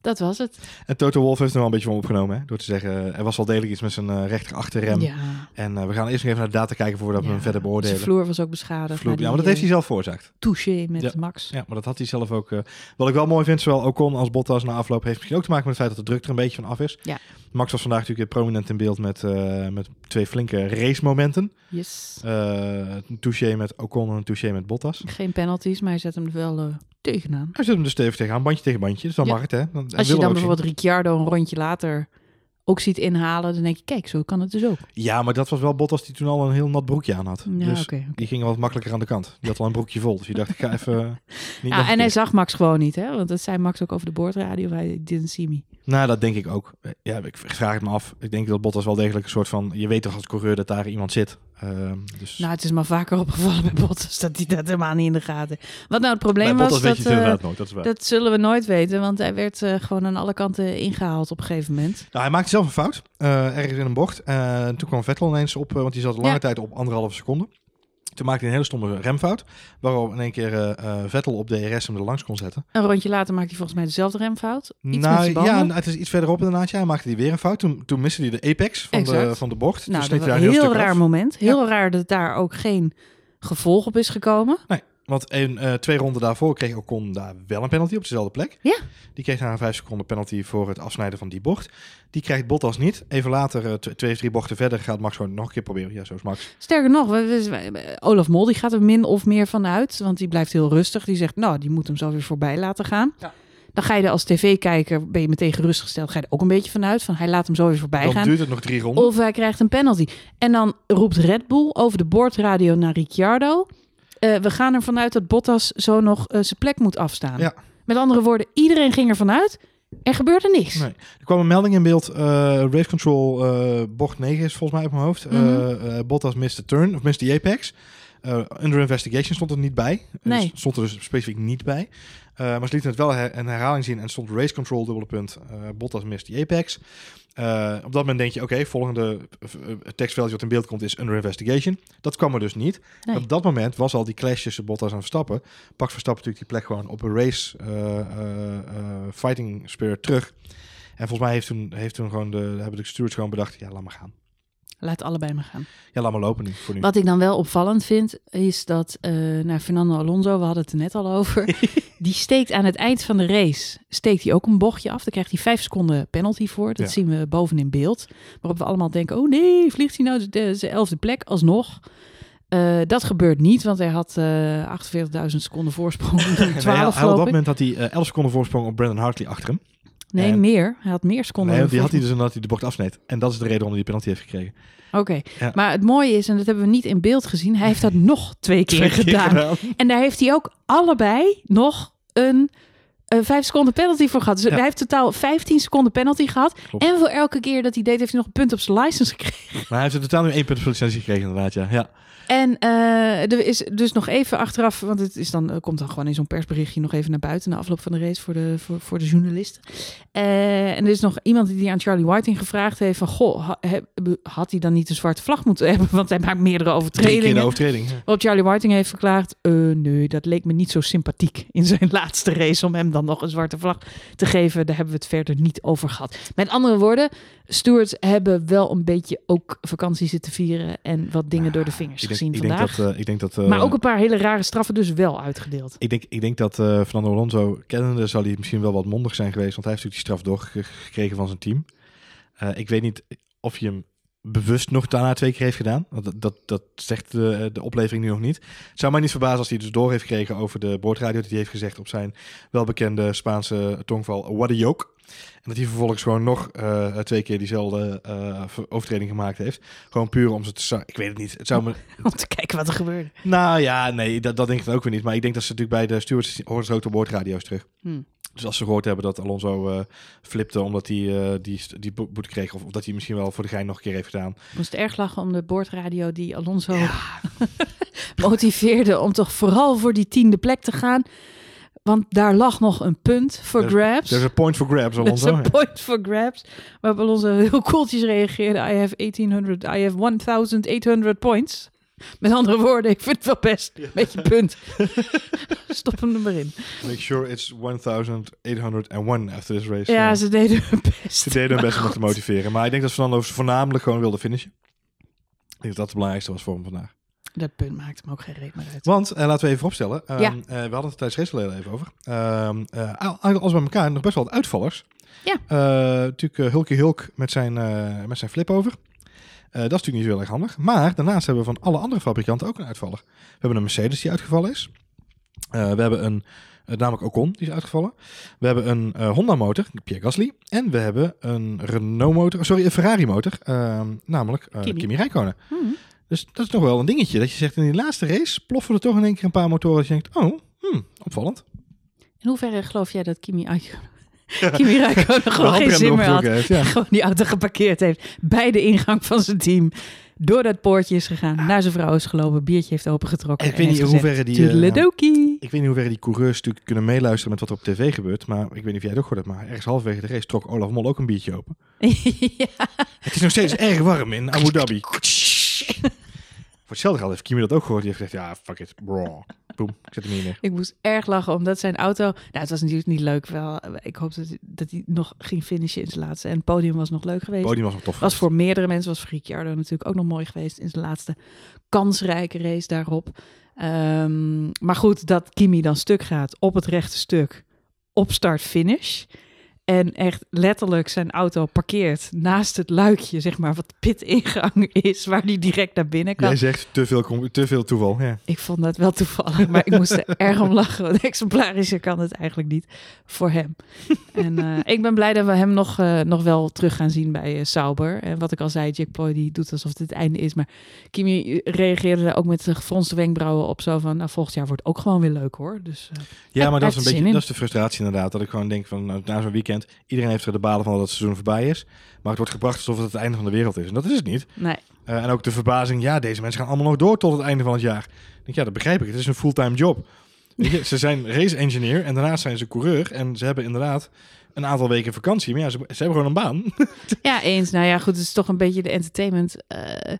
Dat was het. En Toto Wolff heeft er wel een beetje van opgenomen. Hè? Door te zeggen, er was wel degelijk iets met zijn eh rechter achterrem. Ja. En eh, we gaan eerst nog even naar de data kijken voordat we hem verder beoordelen. Zijn vloer was ook beschadigd. Vloer- ja, maar dat heeft hij eh, zelf veroorzaakt. touché met Ja. Max. Ja, maar dat had hij zelf ook. eh, wat ik wel mooi vind, zowel Ocon als Bottas na afloop, heeft misschien ook te maken met het feit dat de druk er een beetje van af is. Ja. Max was vandaag natuurlijk prominent in beeld met, eh, met twee flinke racemomenten. Yes. Eh een touché met Ocon en een touché met Bottas. Geen penalties, maar hij zet hem wel eh, tegenaan. Hij zit hem dus stevig tegenaan, bandje tegen bandje. Dus dan Ja. mag het, hè? Dan, Als je dan bijvoorbeeld Ricciardo een rondje later ook ziet inhalen, dan denk je, kijk, zo kan het dus ook. Ja, maar dat was wel Bottas die toen al een heel nat broekje aan had. Ja, dus die ging wat makkelijker aan de kant. Die had al een broekje vol. Dus je dacht, ik ga even... eh, niet Ja, en hij zag Max gewoon niet, hè? Want dat zei Max ook over de boordradio. Hij didn't see me. Nou, dat denk ik ook. Ja, ik vraag het me af. Ik denk dat Bottas wel degelijk een soort van... Je weet toch als coureur dat daar iemand zit. Ehm, dus... Nou, het is maar vaker opgevallen bij Bottas dat hij dat helemaal niet in de gaten. Wat nou het probleem Bij was, dat, je het eh, nooit. Dat is waar. dat zullen we nooit weten. Want hij werd eh, gewoon aan alle kanten ingehaald op een gegeven moment. Nou, hij maakte zelf een fout. eh, ergens in een bocht. Eh, toen kwam Vettel ineens op, eh, want die zat lange Ja. tijd op anderhalve seconde. Toen maakte hij een hele stomme remfout. Waarop in één keer eh, Vettel op DRS hem er langs kon zetten. Een rondje later maakte hij volgens mij dezelfde remfout. Iets nou ja, het is iets verderop inderdaad. Ja, hij maakte hij weer een fout. Toen, toen miste hij de apex van, de, van de bocht. nou, toen dat was een heel stuk raar af. moment. Heel raar dat daar ook geen gevolg op is gekomen. Want in, eh, twee ronden daarvoor kreeg Ocon daar wel een penalty op dezelfde plek. Ja. Die kreeg daar een vijf seconden penalty voor het afsnijden van die bocht. Die krijgt Bottas niet. Even later, eh, tw- twee of drie bochten verder, gaat Max gewoon nog een keer proberen. Ja, zo is Max. Sterker nog, we- we- we- Olaf Mol die gaat er min of meer van uit. Want die blijft heel rustig. Die zegt, nou, die moet hem zo weer voorbij laten gaan. Ja. Dan ga je er als tv-kijker, ben je meteen gerustgesteld. Ga je er ook een beetje vanuit van, hij laat hem zo weer voorbij Dan gaan. duurt het nog drie ronden. Of hij krijgt een penalty. En dan roept Red Bull over de boordradio naar Ricciardo. Eh, we gaan ervan uit dat Bottas zo nog eh, zijn plek moet afstaan. Ja. Met andere woorden, iedereen ging ervan uit. Er gebeurde niks. Nee. Er kwam een melding in beeld. eh, race control bocht 9 is volgens mij op mijn hoofd. Mhm. Bottas mist de turn, of mist de apex. Eh, under investigation stond er niet bij. Nee. Dus stond er dus specifiek niet bij. Eh, maar ze lieten het wel her- een herhaling zien en stond race control dubbele punt. eh, Bottas mist die apex. Op dat moment denk je, oké, volgende uh, tekstveld wat in beeld komt is under investigation. Dat kwam er dus niet. Nee. Op dat moment was al die clash tussen Bottas en Verstappen. Pakt Verstappen natuurlijk die plek gewoon op een race fighting spirit terug. En volgens mij heeft toen, heeft toen gewoon de, hebben de stewards gewoon bedacht, ja, laat maar gaan. Laat allebei maar gaan. Ja, laat maar lopen nu. Voor nu. Wat ik dan wel opvallend vind, is dat eh nou, Fernando Alonso, we hadden het er net al over, die steekt aan het eind van de race, steekt hij ook een bochtje af. Dan krijgt hij vijf seconden penalty voor. Dat Ja. zien we boven in beeld. Waarop we allemaal denken, oh nee, vliegt hij nou de, elfde plek alsnog? Eh, dat gebeurt niet, want hij had eh 48.000 seconden voorsprong. Nee, hij- 12 hij- op dat moment had hij eh 11 seconden voorsprong op Brandon Hartley achter hem. Nee, en- meer. Hij had meer seconden. Nee, die had hij dus omdat hij de bocht afsneed. En dat is de reden waarom hij die penalty heeft gekregen. Oké, Ja. maar het mooie is, en dat hebben we niet in beeld gezien, hij heeft dat nog twee keer Twee keer gedaan. En daar heeft hij ook allebei nog een, een 5 seconden penalty voor gehad. Dus Ja. hij heeft totaal 15 seconden penalty gehad. Klopt. En voor elke keer dat hij deed, heeft hij nog een punt op zijn license gekregen. Maar hij heeft in totaal nu één punt voor licentie gekregen inderdaad, ja. ja. En eh, er is dus nog even achteraf, want het is dan, komt dan gewoon in zo'n persberichtje nog even naar buiten na afloop van de race voor de, voor, voor de journalisten. Eh, en er is nog iemand die aan Charlie Whiting gevraagd heeft van, goh, ha- had hij dan niet een zwarte vlag moeten hebben? Want hij maakt meerdere Drie keer overtredingen. de overtreding. ja. Waarop Charlie Whiting heeft verklaard, eh, nee, dat leek me niet zo sympathiek in zijn laatste race om hem dan nog een zwarte vlag te geven. Daar hebben we het verder niet over gehad. Met andere woorden, stewards hebben wel een beetje ook vakantie zitten vieren en wat dingen door de vingers Ik denk, gezien ik denk vandaag. dat, eh, ik denk dat, eh, maar ook een paar hele rare straffen dus wel uitgedeeld. ik denk, ik denk dat eh, Fernando Alonso, kennende, zal hij misschien wel wat mondig zijn geweest. Want hij heeft natuurlijk die straf doorgekregen van zijn team. Ik weet niet of hij hem bewust nog daarna twee keer heeft gedaan. Dat, dat, dat zegt de, de oplevering nu nog niet. Het zou mij niet verbazen als hij dus door heeft gekregen over de boordradio. Dat hij heeft gezegd op zijn welbekende Spaanse tongval, what a joke. En dat hij vervolgens gewoon nog eh, twee keer diezelfde ver- overtreding gemaakt heeft. Gewoon puur om ze te... Ik weet het niet. Het zou me... Om te kijken wat er gebeurde. Nou ja, nee, dat, dat denk ik dan ook weer niet. Maar ik denk dat ze natuurlijk bij de stewards horen ze ook de boordradio's terug. Hm. Dus als ze gehoord hebben dat Alonso eh, flipte omdat hij eh, die, die bo- boete kreeg... Of, of dat hij misschien wel voor de gein nog een keer heeft gedaan. Ik moest erg lachen om de boordradio die Alonso motiveerde om toch vooral voor die tiende plek te gaan. Want daar lag nog een punt voor grabs. There's a point for grabs, is Alonso. een point for grabs. Waarop Alonso heel koeltjes reageerde. I have 1800, I have 1800 points. Met andere woorden, ik vind het wel best. Beetje punt. Stop hem er maar in. Make sure it's 1801 after this race. Ja, Eh, ze deden hun best. ze deden hun best om te motiveren. Maar ik denk dat Fernando voornamelijk gewoon wilde finishen. Ik denk dat dat het belangrijkste was voor hem vandaag. Dat punt maakt hem ook geen reet meer uit. Want, eh, laten we even opstellen. Ehm, Ja. eh, we hadden het tijdens heel even over. Ehm eh, al- alles bij elkaar nog best wel wat uitvallers. Ja. Natuurlijk uh, Hulky Hulk met zijn, met zijn flip-over. Eh, dat is natuurlijk niet zo heel erg handig. Maar daarnaast hebben we van alle andere fabrikanten ook een uitvaller. We hebben een Mercedes die uitgevallen is. Eh, we hebben een, eh, namelijk Ocon, die is uitgevallen. We hebben een eh, Honda motor, Pierre Gasly. En we hebben een Renault motor, sorry, een Ferrari motor, ehm, namelijk eh, Kimi. Kimi Räikkönen. Hm. Dus dat is toch wel een dingetje. Dat je zegt in die laatste race ploffen er toch in één keer een paar motoren. Dat je denkt, oh, hm, opvallend. In hoeverre geloof jij dat Kimi, Kimi Räikkönen gewoon geen zin meer had? getrokken heeft, ja. Gewoon die auto geparkeerd heeft bij de ingang van zijn team. Door dat poortje is gegaan, naar zijn vrouw is gelopen, biertje heeft opengetrokken. Ik weet niet in heeft hoeverre die, eh. Ik weet niet hoe ver die coureurs natuurlijk kunnen meeluisteren met wat er op tv gebeurt. Maar ik weet niet of jij het ook gehoord hebt. Maar ergens halverwege de race trok Olaf Mol ook een biertje open. ja. Het is nog steeds erg warm in Abu Dhabi. Voor hetzelfde geld heeft Kimi dat ook gehoord. Die heeft gezegd, ja, fuck it, bro. Boom, ik zet hem hier neer. Ik moest erg lachen omdat zijn auto. Nou, het was natuurlijk niet leuk. Wel, ik hoop dat, dat hij nog ging finishen in zijn laatste. En het podium was nog leuk geweest. Podium was nog tof. was voor meerdere mensen, was voor Ricciardo natuurlijk ook nog mooi geweest in zijn laatste kansrijke race daarop. Ehm, maar goed, dat Kimi dan stuk gaat op het rechte stuk, op start-finish. En echt letterlijk zijn auto parkeert naast het luikje, zeg maar, wat de pit-ingang is, waar hij direct naar binnen kan. Jij zegt te veel, te veel toeval. Ja. Ik vond dat wel toevallig, maar ik moest er erg om lachen. Want exemplarischer kan het eigenlijk niet voor hem. En eh, ik ben blij dat we hem nog, eh, nog wel terug gaan zien bij eh, Sauber. En wat ik al zei, Jack Ploy die doet alsof het het einde is. Maar Kimi reageerde daar ook met de gefronste wenkbrauwen op. Zo van, nou, volgend jaar wordt ook gewoon weer leuk hoor. Dus Ja, maar dat is een beetje in. dat is de frustratie inderdaad. Dat ik gewoon denk van nou, na zo'n weekend, iedereen heeft er de balen van dat het seizoen voorbij is. Maar het wordt gebracht alsof het het einde van de wereld is. En dat is het niet. nee, Eh, en ook de verbazing, ja, deze mensen gaan allemaal nog door tot het einde van het jaar. Ik denk, ja, dat begrijp ik. Het is een fulltime job. Je, ze zijn race engineer en daarnaast zijn ze coureur. En ze hebben inderdaad een aantal weken vakantie. Maar ja, ze, ze hebben gewoon een baan. Ja, eens. Nou ja, goed, het is toch een beetje de entertainment. eh,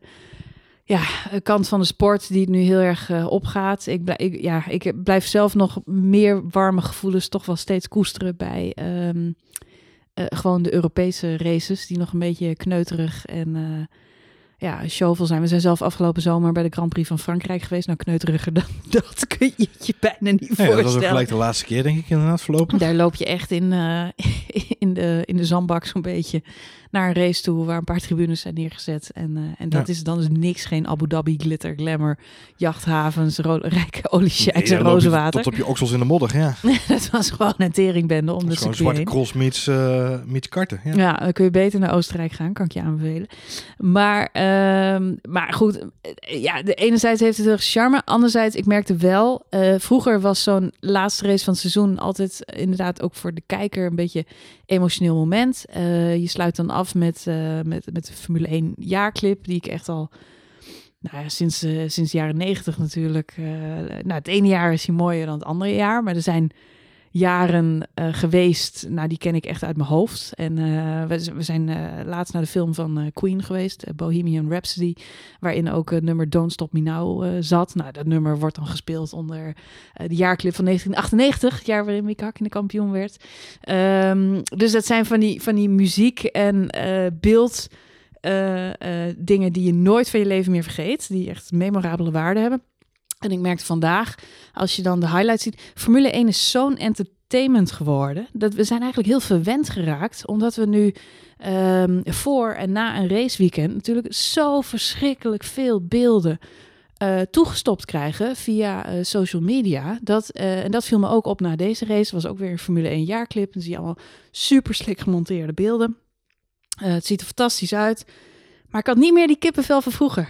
ja, een kant van de sport die het nu heel erg eh, opgaat. Ik, blij, ik, ja, ik blijf zelf nog meer warme gevoelens toch wel steeds koesteren bij ehm, eh, gewoon de Europese races, die nog een beetje kneuterig en eh, ja, showvol zijn. We zijn zelf afgelopen zomer bij de Grand Prix van Frankrijk geweest. Nou, kneuteriger dan dat kun je je bijna niet Ja, dat was ook voorstellen. gelijk de laatste keer, denk ik, inderdaad, voorlopig. Daar loop je echt in, eh, in, de, in de zandbak zo'n beetje naar een race toe waar een paar tribunes zijn neergezet. En, eh, en dat Ja. is dan is niks, geen Abu Dhabi, glitter, glamour, jachthavens, rijke oliesheiks Nee, en je rozenwater. Tot op je oksels in de modder, ja. dat was gewoon een teringbende om de is gewoon circuit zwarte cross meets, meets karten. Ja. Ja, dan kun je beter naar Oostenrijk gaan, kan ik je aanbevelen. Maar, ehm, maar goed, eh, ja, de enerzijds heeft het heel charme. Anderzijds, ik merkte wel, vroeger was zo'n laatste race van het seizoen altijd inderdaad ook voor de kijker een beetje emotioneel moment. Je sluit dan af met, eh, met, met de Formule 1 jaarclip, die ik echt al... Nou ja, sinds, eh, sinds de jaren negentig natuurlijk. eh, nou, het ene jaar is hij mooier dan het andere jaar. Maar er zijn jaren eh, geweest. Nou, die ken ik echt uit mijn hoofd. En eh, we, zijn eh, laatst naar de film van Queen geweest, Bohemian Rhapsody, waarin ook het nummer Don't Stop Me Now zat. Nou, dat nummer wordt dan gespeeld onder de jaarclip van 1998, het jaar waarin Mick Hakkinen kampioen werd. Ehm, dus dat zijn van die, van die muziek en beeld dingen die je nooit van je leven meer vergeet, die echt memorabele waarde hebben. En ik merkte vandaag, als je dan de highlights ziet, Formule 1 is zo'n entertainment geworden. Dat we zijn eigenlijk heel verwend geraakt, omdat we nu ehm, voor en na een raceweekend natuurlijk zo verschrikkelijk veel beelden eh, toegestopt krijgen via eh, social media. Dat, eh, en dat viel me ook op na deze race. was ook weer een Formule 1 jaarclip. Dan zie je allemaal super slik gemonteerde beelden. Het ziet er fantastisch uit. Maar ik had niet meer die kippenvel van vroeger.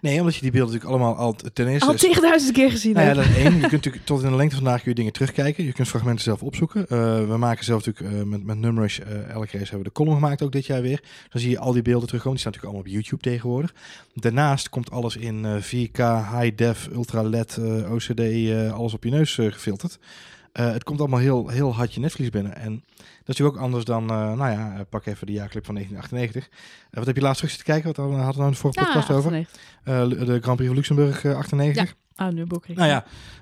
Nee, omdat je die beelden natuurlijk allemaal al ten eerste... Al tigduizend keer gezien Nou ja, dat is één. Je kunt natuurlijk tot in de lengte vandaag kun je dingen terugkijken. Je kunt fragmenten zelf opzoeken. Eh, we maken zelf natuurlijk eh, met, met Numrush, eh elke race hebben we de column gemaakt, ook dit jaar weer. Dan zie je al die beelden terugkomen. Die staan natuurlijk allemaal op YouTube tegenwoordig. Daarnaast komt alles in eh 4K, high def, ultra LED, OCD, alles op je neus gefilterd. Het komt allemaal heel, heel hard je netvlies binnen. En is natuurlijk ook anders dan, eh, nou ja, eh, pak even de jaarclip van 1998. Eh, wat heb je laatst terug zitten kijken? Wat hadden we nou in de vorige podcast over? 98. De Grand Prix van Luxemburg eh, 98. Oh, nu boek ik. Nou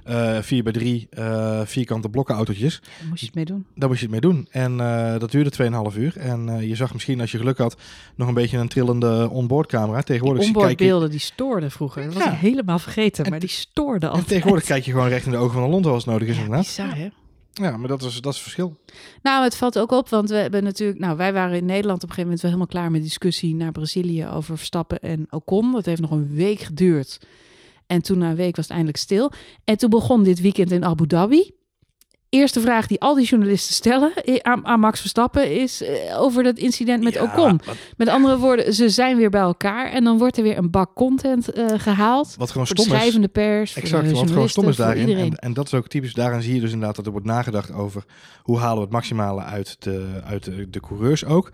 ja, 4 bij 3 vierkante blokkenautootjes. Daar moest je het mee doen. Daar moest je het mee doen. En dat duurde 2,5 uur. En je zag misschien, als je geluk had, nog een beetje een trillende onboardcamera. Tegenwoordig je, Onboardbeelden die stoorden vroeger. Dat was Ja. ik helemaal vergeten, En maar die stoorden en altijd. tegenwoordig kijk je gewoon recht in de ogen van een Londen als het nodig is Ja, inderdaad. bizar, hè? Ja, maar dat is, dat is het verschil. Nou, het valt ook op, want we hebben natuurlijk... Nou, wij waren in Nederland op een gegeven moment wel helemaal klaar met discussie naar Brazilië over Verstappen en Ocon. Dat heeft nog een week geduurd. En toen na een week was het eindelijk stil. En toen begon dit weekend in Abu Dhabi. Eerste vraag die al die journalisten stellen eh, aan, aan Max Verstappen is eh, over dat incident met Ja, Ocon. Wat, Met andere woorden, ze zijn weer bij elkaar en dan wordt er weer een bak content eh, gehaald. wat gewoon stom is. schrijvende pers, Exact, wat gewoon stom is daarin. En, en dat is ook typisch. Daaraan zie je dus inderdaad dat er wordt nagedacht over hoe halen we het maximale uit de, uit de, de coureurs ook.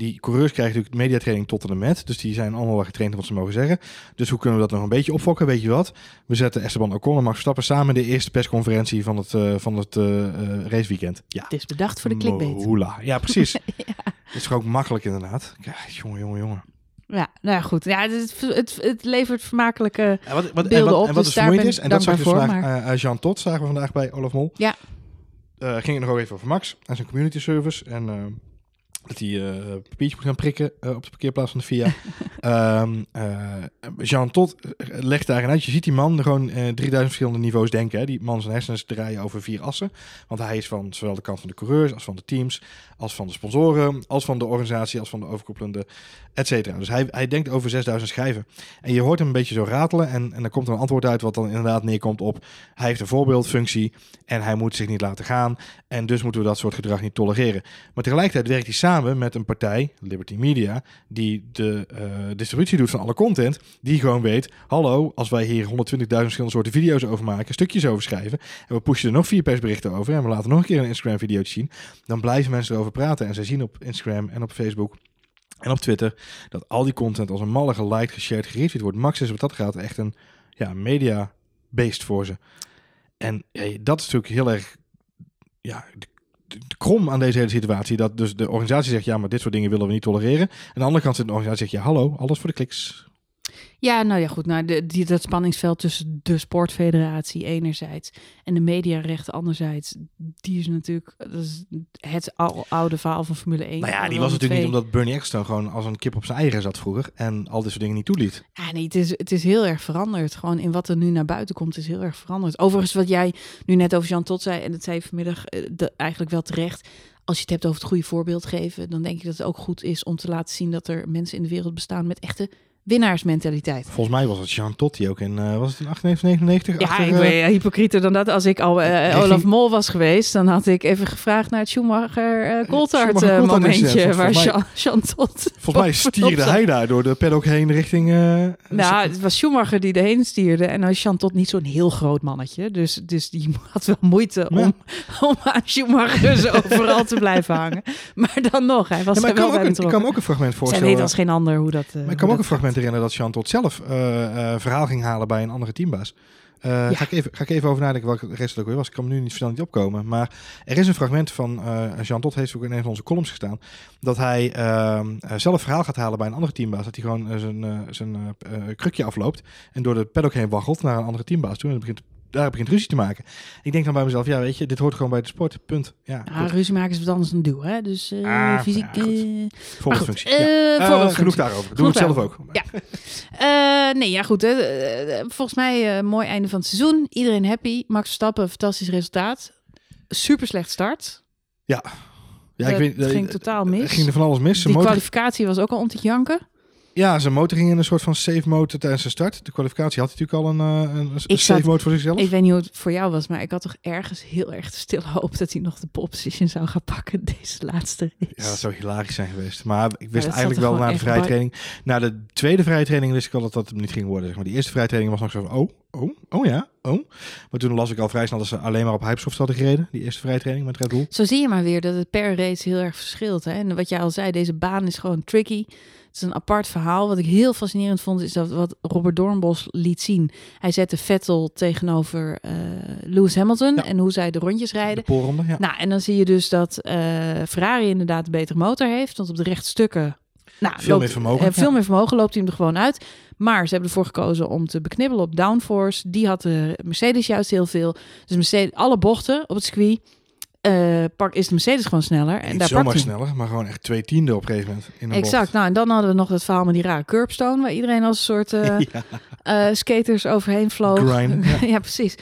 Die coureurs krijgen natuurlijk mediatraining tot en met. Dus die zijn allemaal wel getraind wat ze mogen zeggen. Dus hoe kunnen we dat nog een beetje opfokken? Weet je wat? We zetten Esteban Ocon en Max Verstappen samen in de eerste persconferentie van het, eh, van het eh, eh, raceweekend. Ja. Het is bedacht voor de clickbait. Hoela. Ja, precies. Het is gewoon ook makkelijk inderdaad. Ja, jongen, jongen, jongen. Ja, nou ja, goed. Ja, het, het, het levert vermakelijke... En wat, wat, en Beelden wat, op, en wat dus vermoeiend ben is, en dat zag je dus vandaag, Jean Tot zagen we vandaag bij Olaf Mol. Ja. Eh, ging het nog even over Max en zijn community service. En dat hij eh papiertje moet gaan prikken eh, op de parkeerplaats van de FIA. Ehm, eh, Jean Tot legt daarin uit. Je ziet die man gewoon eh 3000 verschillende niveaus denken. Hè. Die man zijn hersens draaien over vier assen. Want hij is van zowel de kant van de coureurs als van de teams, als van de sponsoren, als van de organisatie, als van de overkoepelende, et cetera. Dus hij, hij denkt over 6000 schijven. En je hoort hem een beetje zo ratelen en, en er komt een antwoord uit wat dan inderdaad neerkomt op hij heeft een voorbeeldfunctie en hij moet zich niet laten gaan en dus moeten we dat soort gedrag niet tolereren. Maar tegelijkertijd werkt hij samen met een partij, Liberty Media, die de eh, distributie doet van alle content, die gewoon weet, hallo, als wij hier 120.000 verschillende soorten video's over maken, stukjes over schrijven en we pushen er nog vier persberichten over en we laten nog een keer een Instagram video zien, dan blijven mensen erover praten en zij zien op Instagram en op Facebook en op Twitter dat al die content als een malle geliked, geshared, geretweet wordt. Max is wat dat gaat echt een ja, media beest voor ze. En dat is natuurlijk heel erg ja, krom aan deze hele situatie. Dat dus de organisatie zegt, ja, maar dit soort dingen willen we niet tolereren. En aan de andere kant zit de organisatie zegt, ja, hallo, alles voor de kliks. Ja, nou ja, goed. Nou, de, die, dat spanningsveld tussen de sportfederatie enerzijds en de mediarechten anderzijds, die is natuurlijk dat is het al, oude verhaal van Formule 1. Nou ja, die was natuurlijk niet omdat Bernie Ecclestone gewoon als een kip op zijn eigen zat vroeger. En al dit soort dingen niet toeliet. Ja, nee, het is, het is heel erg veranderd. Gewoon in wat er nu naar buiten komt, is heel erg veranderd. Overigens, wat jij nu net over Jean Tot zei, en dat zei je vanmiddag eh, de, eigenlijk wel terecht. Als je het hebt over het goede voorbeeld geven, dan denk ik dat het ook goed is om te laten zien dat er mensen in de wereld bestaan met echte winnaarsmentaliteit. Volgens mij was het Jean die ook in, eh, was het in 98, 99? Ja, achter, ik ben hypocrieter dan dat. Als ik al eh, Olaf Mol was geweest, dan had ik even gevraagd naar het Schumacher uh, Coulthard Schumacher eh, momentje waar volgens Jean, Jean Volgens mij stierde hij daar door de paddock heen richting... eh, Nou, het was Schumacher die erheen stierde. En dan is Jean niet zo'n heel groot mannetje. Dus, dus die had wel moeite om, Ja. om aan Schumacher zo overal te blijven hangen. Maar dan nog, hij was Ja, maar er ik, wel kan bij me ook een, ik kan me ook een fragment Zij voorstellen. weet als geen ander hoe dat... eh, maar ik kan me ook een fragment herinneren dat Jean Tot zelf eh, eh, verhaal ging halen bij een andere teambaas. Eh, Ja. ga, ik even, ga ik even over nadenken welke dat ook weer was. Ik kan me nu niet snel niet opkomen. Maar er is een fragment van, eh, Jean Dot heeft ook in een van onze columns gestaan, dat hij eh, zelf verhaal gaat halen bij een andere teambaas. Dat hij gewoon zijn, zijn krukje afloopt en door de paddock heen waggelt naar een andere teambaas toe. En het begint, daar begint ruzie te maken. Ik denk dan bij mezelf, ja weet je, dit hoort gewoon bij de sport. Punt. Ja, Ja, goed. ruzie maken is wat anders dan duwen, hè? Dus eh, Ah, fysiek... ja, eh, goed, ja. Voorbeeldfunctie. genoeg daarover. Doe het zelf ook. Ja. Nee, ja goed. hè. Volgens mij mooi einde van het seizoen. Iedereen happy. Max Verstappen, fantastisch resultaat. Super slecht start. Ja, ik Dat weet, ging totaal mis. ging er van alles mis. Die motor, kwalificatie was ook al om te janken. Ja, zijn motor ging in een soort van safe mode tijdens de start. De kwalificatie had hij natuurlijk al een, eh, een, Ik safe zat- mode voor zichzelf. Ik weet niet hoe het voor jou was, maar ik had toch ergens heel erg de stille hoop dat hij nog de pole position zou gaan pakken deze laatste race. Ja, dat zou hilarisch zijn geweest. Maar ik wist eigenlijk wel na de echt vrije bij. training. Na de tweede vrije training wist ik al dat dat hem niet ging worden. Zeg maar. Die eerste vrije training was nog zo van, oh, oh, oh ja, oh. Maar toen las ik al vrij snel dat ze alleen maar op Hypesoft hadden gereden. Die eerste vrije training met Red Bull. Zo zie je maar weer dat het per race heel erg verschilt. Hè? En wat jij al zei, deze baan is gewoon tricky. Het is een apart verhaal. Wat ik heel fascinerend vond, is dat wat Robert Doornbos liet zien. Hij zette Vettel tegenover eh, Lewis Hamilton Ja. en hoe zij de rondjes De rijden. poolronde, ja. Nou, en dan zie je dus dat eh, Ferrari inderdaad een betere motor heeft. Want op de rechtstukken... Nou, Veel meer vermogen, eh, veel ja. meer vermogen loopt hij hem er gewoon uit. Maar ze hebben ervoor gekozen om te beknibbelen op downforce. Die had de Mercedes juist heel veel. Dus Mercedes, alle bochten op het circuit eh, pak, is de Mercedes gewoon sneller. En Niet daar zomaar sneller, maar gewoon echt twee tiende op een gegeven moment. In een Exact. Nou, en dan hadden we nog het verhaal met die rare curbstone, waar iedereen als een soort eh, ja. eh, skaters overheen vloog. Ja. ja, precies.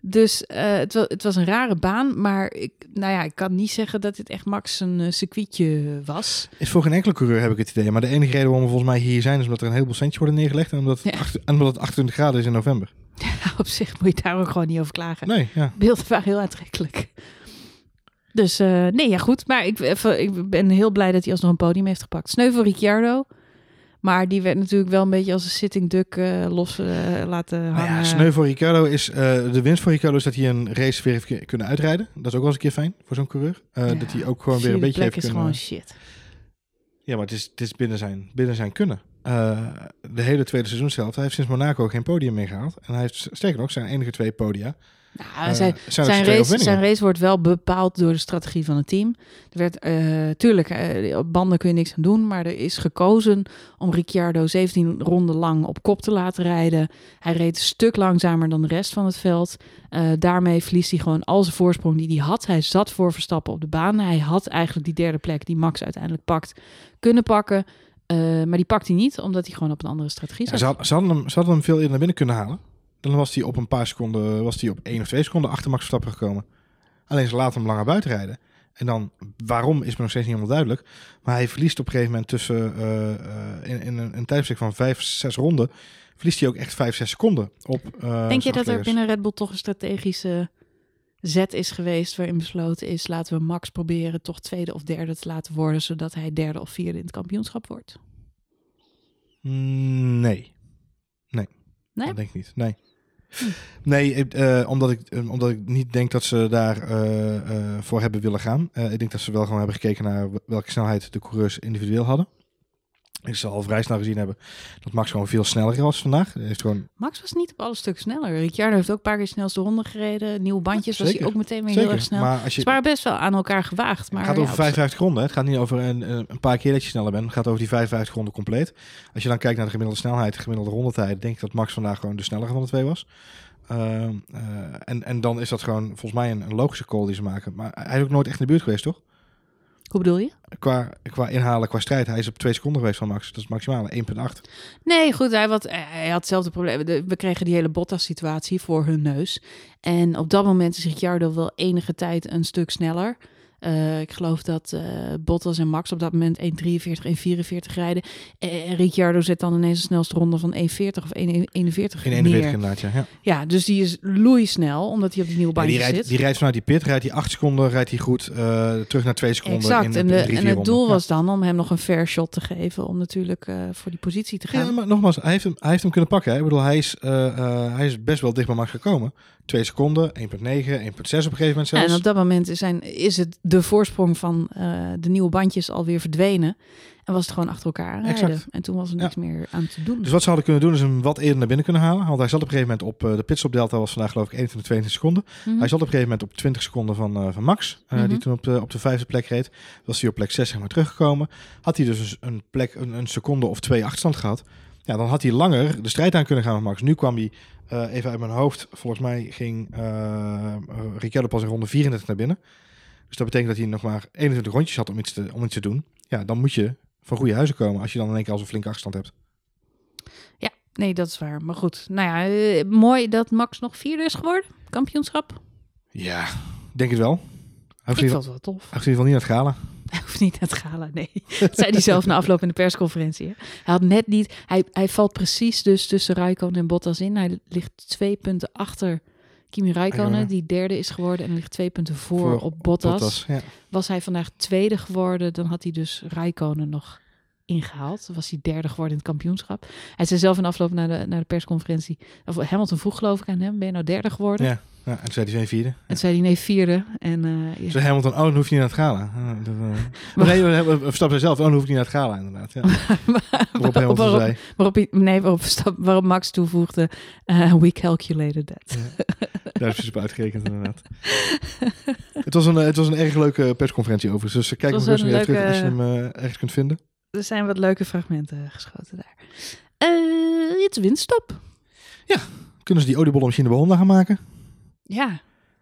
Dus het, was, het was een rare baan, maar ik, nou ja, ik kan niet zeggen dat dit echt max een circuitje was. Is voor geen enkele coureur heb ik het idee. Maar de enige reden waarom we volgens mij hier zijn is omdat er een heleboel centjes worden neergelegd. En omdat, het Ja. acht- en omdat het 28 graden is in november. Op zich moet je daar ook gewoon niet over klagen. Nee, ja. Beelden waren heel aantrekkelijk. Dus eh, nee, ja goed. Maar ik, even, ik ben heel blij dat hij alsnog een podium heeft gepakt. Sneu voor Ricciardo. Maar die werd natuurlijk wel een beetje als een sitting duck eh, los eh, laten hangen. Nou ja, sneu voor Ricardo is, de winst voor Ricardo is dat hij een race weer heeft kunnen uitrijden. Dat is ook wel eens een keer fijn voor zo'n coureur. Ja, Dat hij ook gewoon weer een beetje heeft is kunnen... gewoon shit. Ja, maar het is, het is binnen, zijn, binnen zijn kunnen. De hele tweede seizoenshelft. Hij heeft sinds Monaco geen podium meer gehaald. En hij heeft, sterker nog, zijn enige twee podia. Nou, eh, zijn, zijn race, overwinningen. zijn race wordt wel bepaald door de strategie van het team. Er werd, eh, tuurlijk, eh, op banden kun je niks aan doen, maar er is gekozen om Ricciardo 17 ronden lang op kop te laten rijden. Hij reed een stuk langzamer dan de rest van het veld. Daarmee verliest hij gewoon al zijn voorsprong die hij had. Hij zat voor Verstappen op de baan. Hij had eigenlijk die derde plek die Max uiteindelijk pakt kunnen pakken. Maar die pakt hij niet, omdat hij gewoon op een andere strategie Ja, zat. ze, had- ze, hadden hem, ze hadden hem veel eerder naar binnen kunnen halen. Dan was hij op een paar seconden, was hij op één of twee seconden achter Max Verstappen gekomen. Alleen ze laten hem langer buiten rijden. En dan, waarom is me nog steeds niet helemaal duidelijk. Maar hij verliest op een gegeven moment tussen, eh, eh, in, in een, een van vijf, zes ronden, verliest hij ook echt vijf, zes seconden op eh, Denk je dat er binnen Red Bull toch een strategische zet is geweest waarin besloten is, laten we Max proberen toch tweede of derde te laten worden, zodat hij derde of vierde in het kampioenschap wordt? Mm, Nee. Nee. Nee? Dat denk ik niet. Nee. Nee, eh, omdat, ik, eh, omdat ik niet denk dat ze daar eh, voor hebben willen gaan. Ik denk dat ze wel gewoon hebben gekeken naar welke snelheid de coureurs individueel hadden. Ik zal al vrij snel gezien hebben dat Max gewoon veel sneller was vandaag. Hij heeft gewoon, Max was niet op alle stukken sneller. Ricciardo heeft ook een paar keer snelste ronde gereden. Nieuwe bandjes was zeker. hij ook meteen weer heel erg snel. maar als je, Ze waren best wel aan elkaar gewaagd. Maar het gaat ja, over op- 55 ronden. Het gaat niet over een, een een paar keer dat je sneller bent. Het gaat over die 55 ronden compleet. Als je dan kijkt naar de gemiddelde snelheid, de gemiddelde rondetijd, denk ik dat Max vandaag gewoon de snellere van de twee was. Ehm, eh, en, en dan is dat gewoon volgens mij een, een logische call die ze maken. Maar hij is ook nooit echt in de buurt geweest, toch? Hoe bedoel je? Qua, qua inhalen, qua strijd. Hij is op twee seconden geweest van Max. Dat is maximaal 1,8. Nee, goed, hij, wat, hij had hetzelfde probleem. We kregen die hele Bottas-situatie voor hun neus. En op dat moment is Ricciardo wel enige tijd een stuk sneller. Eh, ik geloof dat eh, Bottas en Max op dat moment 1,43, 1,44 rijden. En Ricciardo zet dan ineens de snelste ronde van 1,40 of 1,41 In neer. 41 inderdaad, ja. ja. Ja, dus die is loeisnel, omdat hij op die nieuwe Ja, die, bandjes rijdt, zit. die rijdt vanuit die pit, rijdt hij 8 seconden, rijdt hij goed. eh, terug naar 2 seconden Exact, in, en, in de, drie, en het doel Ja. was dan om hem nog een fair shot te geven... om natuurlijk voor die positie te gaan. Ja, maar nogmaals, hij heeft hem, hij heeft hem kunnen pakken. Hè. Ik bedoel, hij is, hij is best wel dicht bij Max gekomen. 2 seconden, 1,9, 1,6 op een gegeven moment zelfs. En op dat moment zijn, is het de voorsprong van eh, de nieuwe bandjes alweer verdwenen. En was het gewoon achter elkaar aanrijden. Exact. En toen was er niks meer aan te doen. Dus wat ze hadden kunnen doen is hem wat eerder naar binnen kunnen halen. Want hij zat op een gegeven moment op eh, de pitstop delta was vandaag geloof ik 21, 22 seconden. Mhm. Hij zat op een gegeven moment op 20 seconden van, eh, van Max, eh, Mhm. die toen op de, op de vijfde plek reed. Was hij op plek 6 zeg maar teruggekomen. Had hij dus een, plek, een, een seconde of twee achterstand gehad. Ja, dan had hij langer de strijd aan kunnen gaan met Max. Nu kwam hij eh, even uit mijn hoofd. Volgens mij ging Ricciardo pas in ronde 34 naar binnen. Dus dat betekent dat hij nog maar 21 rondjes had om iets te, om iets te doen. Ja, dan moet je van goede huizen komen als je dan in één keer al zo'n flinke achterstand hebt. Nee, dat is waar. Maar goed, nou ja, mooi dat Max nog vierde is geworden. Kampioenschap. Ja, denk het wel. Hij Ik vond het wel tof. hij in ieder geval niet naar het gala. Hij hoeft niet naar het gala, nee. Dat zei hij zelf na afloop in de persconferentie. Hij had net niet... Hij, hij valt precies dus tussen Raikkonen en Bottas in. Hij ligt twee punten achter Kimi Raikkonen, die derde is geworden. En ligt twee punten voor, Voor op Bottas. Bottas, ja. Was hij vandaag tweede geworden, dan had hij dus Raikkonen nog ingehaald. Dan was hij derde geworden in het kampioenschap. Hij zei zelf in afloop naar de, naar de persconferentie... Of Hamilton vroeg geloof ik aan hem, ben je nou derde geworden? Ja. Ja, en toen zei hij zijn vierde. En toen zei hij nee, vierde. En eh, ja. Ze Hamilton, oh, dan hoef je niet naar het gala. Uh, dat, uh, nee, we- we- we Verstappen zei zelf, oh, dan hoef ik niet naar het gala, inderdaad. Ja. Waarop Hamilton waarop, zei, waarop, nee, waarop, Verstappen- waarop Max toevoegde, eh, we calculated that. daar is ze op uitgerekend, inderdaad. het, was een, het was een erg leuke persconferentie overigens. Dus kijk nog eens weer terug als je hem ergens kunt vinden. Er zijn wat leuke fragmenten geschoten daar. Het is winststop. Kunnen ze die oliebollenmachine bij Honda gaan maken? Ja,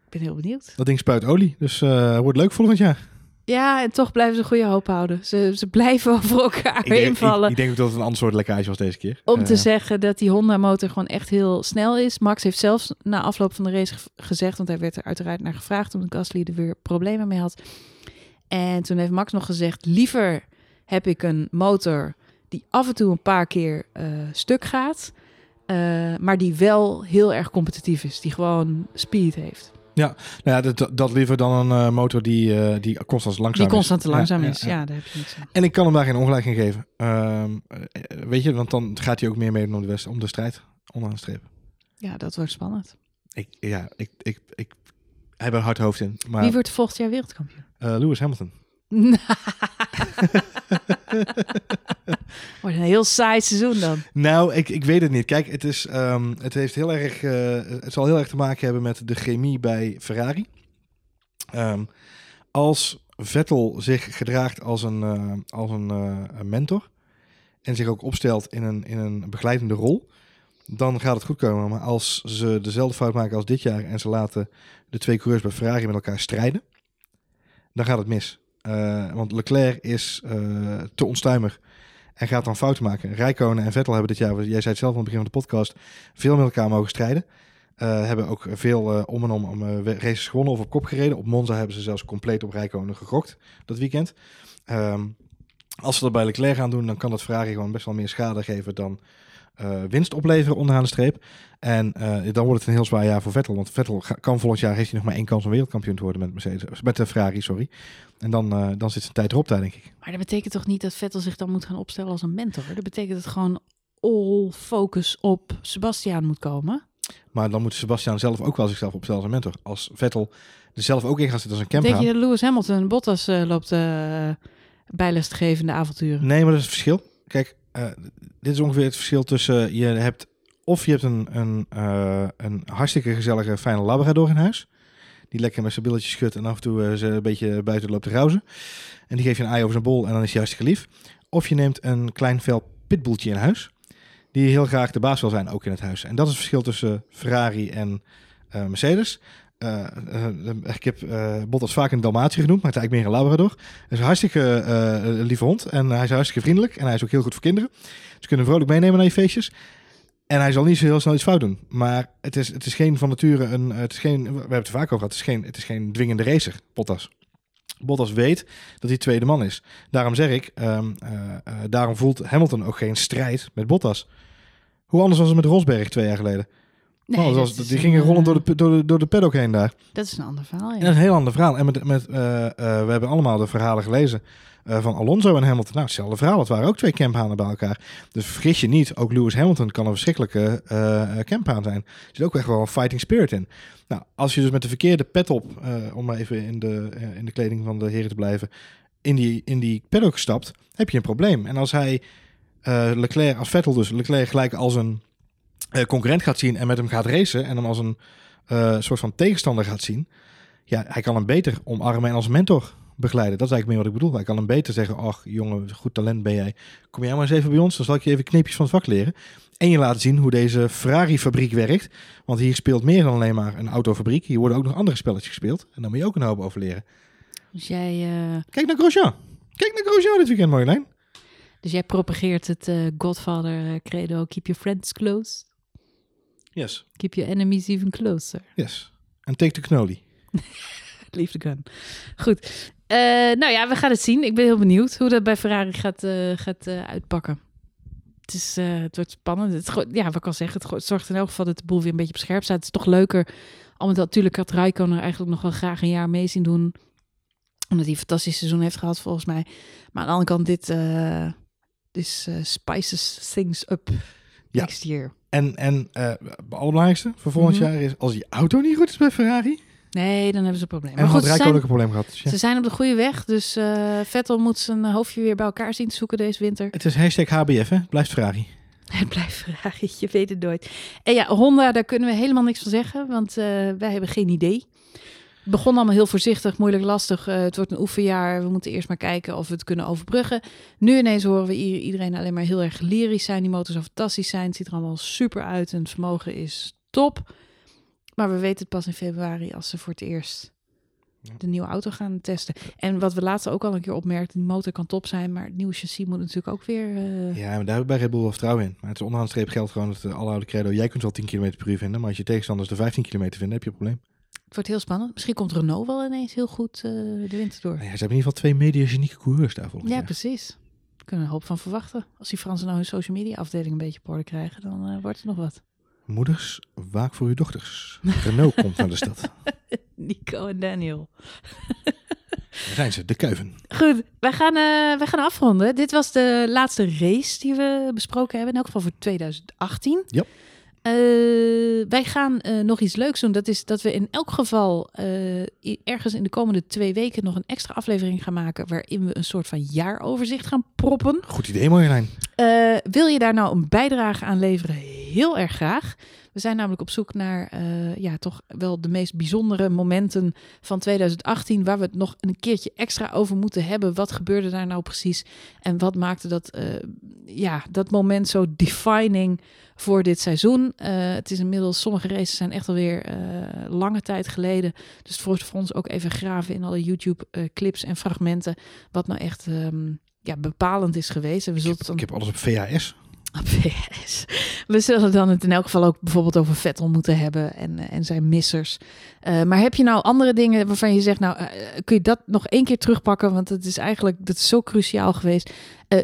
ik ben heel benieuwd. Dat ding spuit olie, dus eh wordt leuk volgend jaar. Ja, en toch blijven ze goede hoop houden. Ze, ze blijven over elkaar Ik denk, invallen. ik, ik denk ook dat het een ander soort lekkage was deze keer. Om Eh, te zeggen dat die Honda-motor gewoon echt heel snel is. Max heeft zelfs na afloop van de race ge- gezegd, want hij werd er uiteraard naar gevraagd omdat Gasly er weer problemen mee had. En toen heeft Max nog gezegd, liever heb ik een motor die af en toe een paar keer eh, stuk gaat, eh, maar die wel heel erg competitief is, die gewoon speed heeft. Nou ja, dat, dat liever dan een eh, motor die, eh, die constant langzaam die constant te langzaam Ja, is. ja, Ja, ja. daar heb je niks aan. En ik kan hem daar geen ongelijk in geven. Ehm, eh, weet je, want dan gaat hij ook meer mee om de, west, om de strijd onderaan de streep. Ja, dat wordt spannend. Ik, ja, ik, ik, ik, hij heeft een hard hoofd in. Maar Wie wordt volgend jaar wereldkampioen? Lewis Hamilton. Wordt een heel saai seizoen dan. Nou, ik, ik weet het niet. Kijk, het, is, ehm, het, heeft heel erg, eh, het zal heel erg te maken hebben met de chemie bij Ferrari. Ehm, als Vettel zich gedraagt als een, eh, als een, eh, een mentor en zich ook opstelt in een, in een begeleidende rol, dan gaat het goed komen. Maar als ze dezelfde fout maken als dit jaar en ze laten de twee coureurs bij Ferrari met elkaar strijden, dan gaat het mis. Eh, want Leclerc is eh, te onstuimig en gaat dan fouten maken. Rijkonen en Vettel hebben dit jaar, jij zei het zelf aan het begin van de podcast, veel met elkaar mogen strijden. Eh, hebben ook veel om en om, om races gewonnen of op kop gereden. Op Monza hebben ze zelfs compleet op Rijkonen gegokt dat weekend. Ehm, als ze dat bij Leclerc gaan doen, dan kan dat Ferrari gewoon best wel meer schade geven dan eh, winst opleveren onderaan de streep. En eh, dan wordt het een heel zwaar jaar voor Vettel. Want Vettel kan volgend jaar, heeft hij nog maar één kans om wereldkampioen te worden met, Mercedes, met de Ferrari, sorry. En dan, eh, dan zit zijn tijd erop daar, denk ik. Maar dat betekent toch niet dat Vettel zich dan moet gaan opstellen als een mentor? Dat betekent dat gewoon all focus op Sebastian moet komen. Maar dan moet Sebastian zelf ook wel zichzelf opstellen als een mentor. Als Vettel er zelf ook in gaat zitten als een Denk camphaan. je dat Lewis Hamilton Bottas eh, loopt eh bijles te geven in de avonturen? Nee, maar dat is het verschil. Kijk, eh, dit is ongeveer het verschil tussen je hebt of je hebt een, een, eh, een hartstikke gezellige fijne labrador in huis. Die lekker met zijn billetje schudt en af en toe eh, ze een beetje buiten loopt te rauzen. En die geef je een ei over zijn bol en dan is hij hartstikke lief. Of je neemt een klein vel pitbulltje in huis. Die heel graag de baas wil zijn, ook in het huis. En dat is het verschil tussen Ferrari en Mercedes. Eh, eh, ik heb eh Bottas vaak een Dalmatie genoemd, maar het is eigenlijk meer een Labrador. Hij is een hartstikke eh, lieve hond en hij is hartstikke vriendelijk. En hij is ook heel goed voor kinderen. Ze kunnen vrolijk meenemen naar je feestjes. En hij zal niet zo heel snel iets fout doen. Maar het is, het is geen van nature een. Het is geen, we hebben het vaak over gehad. Het is geen, het is geen dwingende racer, Bottas. Bottas weet dat hij tweede man is. Daarom zeg ik, ehm, eh, eh, daarom voelt Hamilton ook geen strijd met Bottas. Hoe anders was het met Rosberg twee jaar geleden? Nee, Oh, die gingen rollend eh, door de, door, de, door de paddock heen daar. Dat is een ander verhaal, En ja. dat is een heel ander verhaal. En met, met, eh, eh, we hebben allemaal de verhalen gelezen eh, van Alonso en Hamilton. Nou, hetzelfde verhaal. Het waren ook twee camphanen bij elkaar. Dus vergis je niet, ook Lewis Hamilton kan een verschrikkelijke eh eh, camphaan zijn. Er zit ook echt wel een fighting spirit in. Nou, als je dus met de verkeerde pet op, eh, om maar even in de, eh, in de kleding van de heren te blijven, in die, in die paddock stapt, heb je een probleem. En als hij eh, Leclerc, als Vettel dus, Leclerc gelijk als een eh, concurrent gaat zien en met hem gaat racen en hem als een eh, soort van tegenstander gaat zien, ja, hij kan hem beter omarmen en als mentor begeleiden. Dat is eigenlijk meer wat ik bedoel. Hij kan hem beter zeggen, ach jongen, goed talent ben jij. Kom jij maar eens even bij ons, dan zal ik je even kneepjes van het vak leren. En je laten zien hoe deze Ferrari-fabriek werkt. Want hier speelt meer dan alleen maar een autofabriek. Hier worden ook nog andere spelletjes gespeeld. En daar moet je ook een hoop over leren. Dus jij, eh, Kijk naar Grosjean. Kijk naar Grosjean dit weekend, Marjolein. dus jij propageert het eh, Godfather eh, credo, keep your friends close, Yes, keep your enemies even closer. yes. En take the knolly. Leave the gun. Goed. Eh, nou ja, we gaan het zien. Ik ben heel benieuwd hoe dat bij Ferrari gaat, eh, gaat eh, uitpakken. Het, is, het wordt spannend. Het, ja, wat ik al zeggen, het zorgt in elk geval dat de boel weer een beetje op scherp staat. Het is toch leuker. Omdat natuurlijk had Raikkonen er eigenlijk nog wel graag een jaar mee zien doen. Omdat hij een fantastisch seizoen heeft gehad, volgens mij. Maar aan de andere kant, dit, eh, spices things up Ja. next year. En, en eh, het allerbelangrijkste voor volgend Mhm. jaar is, als die auto niet goed is bij Ferrari, Nee, dan hebben ze een probleem. en Maar goed, ze een probleem gehad. Dus ja. ze zijn op de goede weg. Dus eh, Vettel moet zijn hoofdje weer bij elkaar zien te zoeken deze winter. Het is hashtag HBF, hè? Blijft Ferrari. Het blijft Ferrari, je weet het nooit. En ja, Honda, daar kunnen we helemaal niks van zeggen, want eh, wij hebben geen idee. Het begon allemaal heel voorzichtig, moeilijk, lastig. Eh, het wordt een oefenjaar. We moeten eerst maar kijken of we het kunnen overbruggen. Nu ineens horen we iedereen alleen maar heel erg lyrisch zijn. Die motor zou fantastisch zijn. Het ziet er allemaal super uit en het vermogen is top. Maar we weten het pas in februari als ze voor het eerst de nieuwe auto gaan testen. En wat we laatst ook al een keer opmerkten, die motor kan top zijn, maar het nieuwe chassis moet natuurlijk ook weer... eh, Ja, maar daar heb ik bij Red Bull wel vertrouwen in. Maar het is onderaan de streep geldt gewoon het uh, aloude credo. Jij kunt wel 10 km per uur vinden, maar als je tegenstanders de 15 km vinden, heb je een probleem. Het wordt heel spannend. Misschien komt Renault wel ineens heel goed eh, de winter door. Nou ja, ze hebben in ieder geval twee mediagenieke coureurs daar volgens Ja, precies. Kunnen we een hoop van verwachten. Als die Fransen nou hun social media afdeling een beetje op orde krijgen, dan eh, wordt het nog wat. Moeders, waak voor uw dochters. Renault komt naar de stad. Nico en Daniel. Daar zijn ze, de kuiven. Goed, wij gaan, eh, wij gaan afronden. Dit was de laatste race die we besproken hebben. In elk geval voor 2018. Yep. Eh, wij gaan eh, nog iets leuks doen. Dat is dat we in elk geval eh, ergens in de komende twee weken nog een extra aflevering gaan maken. Waarin we een soort van jaaroverzicht gaan proppen. Goed idee, Marjolein. Wil je daar nou een bijdrage aan leveren? Heel erg graag. We zijn namelijk op zoek naar eh, ja, toch wel de meest bijzondere momenten van 2018, waar we het nog een keertje extra over moeten hebben. Wat gebeurde daar nou precies? En wat maakte dat, eh, ja, dat moment zo defining voor dit seizoen? Eh, het is inmiddels, sommige races zijn echt alweer lange tijd geleden. Dus het wordt voor ons ook even graven in alle YouTube-clips en fragmenten. Wat nou echt ehm, ja, bepalend is geweest. En we Ik zullen heb, het dan ik heb alles op VHS. We zullen dan het in elk geval ook bijvoorbeeld over Vettel moeten hebben en, eh, en zijn missers. Eh, maar heb je nou andere dingen waarvan je zegt, nou eh, kun je dat nog één keer terugpakken? Want het is eigenlijk, dat is zo cruciaal geweest.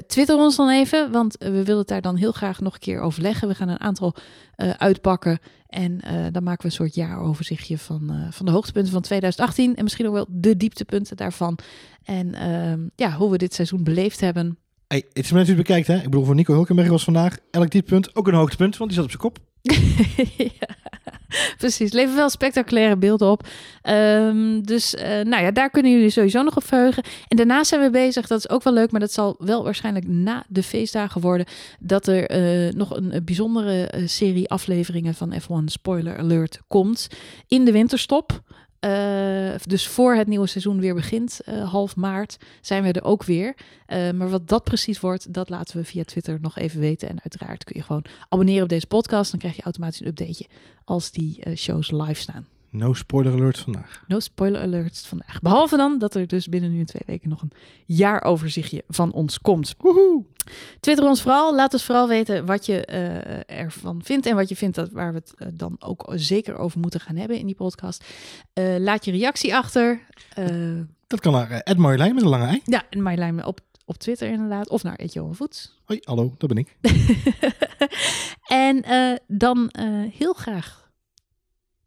Twitter ons dan even, want we willen het daar dan heel graag nog een keer overleggen. We gaan een aantal uitpakken en dan maken we een soort jaaroverzichtje van, van de hoogtepunten van 2018 en misschien ook wel de dieptepunten daarvan. En ehm, ja, hoe we dit seizoen beleefd hebben. Hey, het is maar net het bekijkt, hè? Ik bedoel, voor Nico Hulkenberg was vandaag elk dieptepunt ook een hoogtepunt, want die zat op zijn kop. precies. Leveren wel spectaculaire beelden op. Ehm, dus eh, nou ja, daar kunnen jullie sowieso nog op verheugen. En daarnaast zijn we bezig, dat is ook wel leuk, maar dat zal wel waarschijnlijk na de feestdagen worden, dat er eh, nog een, bijzondere eh, serie afleveringen van F1 Spoiler Alert komt in de winterstop. Eh, dus voor het nieuwe seizoen weer begint, eh, half maart, zijn we er ook weer. Eh, maar wat dat precies wordt, dat laten we via Twitter nog even weten. En uiteraard kun je gewoon abonneren op deze podcast. Dan krijg je automatisch een updateje als die shows live staan. No spoiler alert vandaag. No spoiler alerts vandaag. Behalve dan dat er dus binnen nu en twee weken nog een jaaroverzichtje van ons komt. Woehoe! Twitter ons vooral. Laat ons vooral weten wat je eh, ervan vindt. En wat je vindt dat, waar we het eh, dan ook zeker over moeten gaan hebben in die podcast. Eh, laat je reactie achter. Dat kan naar Ed Marjolein met een lange ei. ja, en Marjolein op, op Twitter inderdaad. Of naar Etje Voets. Hoi, hallo, dat ben ik. en dan heel graag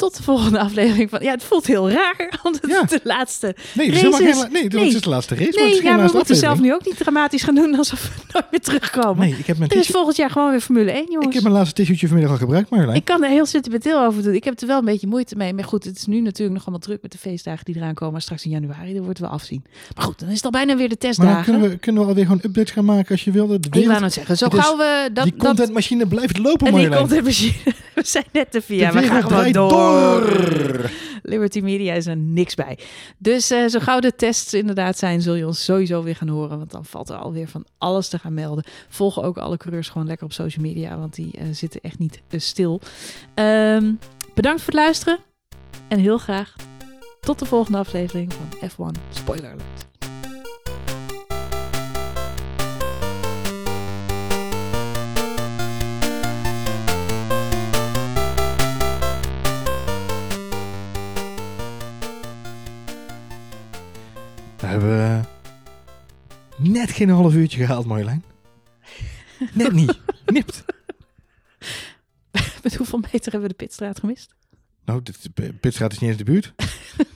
tot de volgende aflevering van... Ja, het voelt heel raar, want het Ja. is de laatste. Nee, het is geen, nee, het Nee. is de laatste race. maar Nee, ja, maar we moeten zelf nu ook niet dramatisch gaan doen alsof we nooit meer terugkomen. Nee, ik heb mijn is volgend jaar gewoon weer Formule 1, jongens. ik heb mijn laatste tissueetje vanmiddag al gebruikt, Marjolein. Ik kan er heel sentimenteel over doen. Ik heb er wel een beetje moeite mee. Maar goed, het is nu natuurlijk nog allemaal druk met de feestdagen die eraan komen. Maar straks in januari, dan wordt wel afzien. Maar goed, dan is het al bijna weer de maar testdagen. dan kunnen we, kunnen we alweer gewoon updates gaan maken als je wilde. De Ik wou het zeggen, zo gauw we dat... die dat contentmachine blijft lopen, en die Marjolein. contentmachine. We zijn net te via. We gaan gewoon door. Liberty Media is er niks bij. Dus eh, zo gauw de tests inderdaad zijn, zul je ons sowieso weer gaan horen. Want dan valt er alweer van alles te gaan melden. Volg ook alle coureurs gewoon lekker op social media, want die eh, zitten echt niet eh, stil. Ehm, bedankt voor het luisteren. En heel graag tot de volgende aflevering van F1 Spoiler Alert. We hebben net geen half uurtje gehaald, Marjolein. Net niet. Nipt. Met hoeveel meter hebben we de pitstraat gemist? Nou, dit, Pitstraat is niet eens de buurt.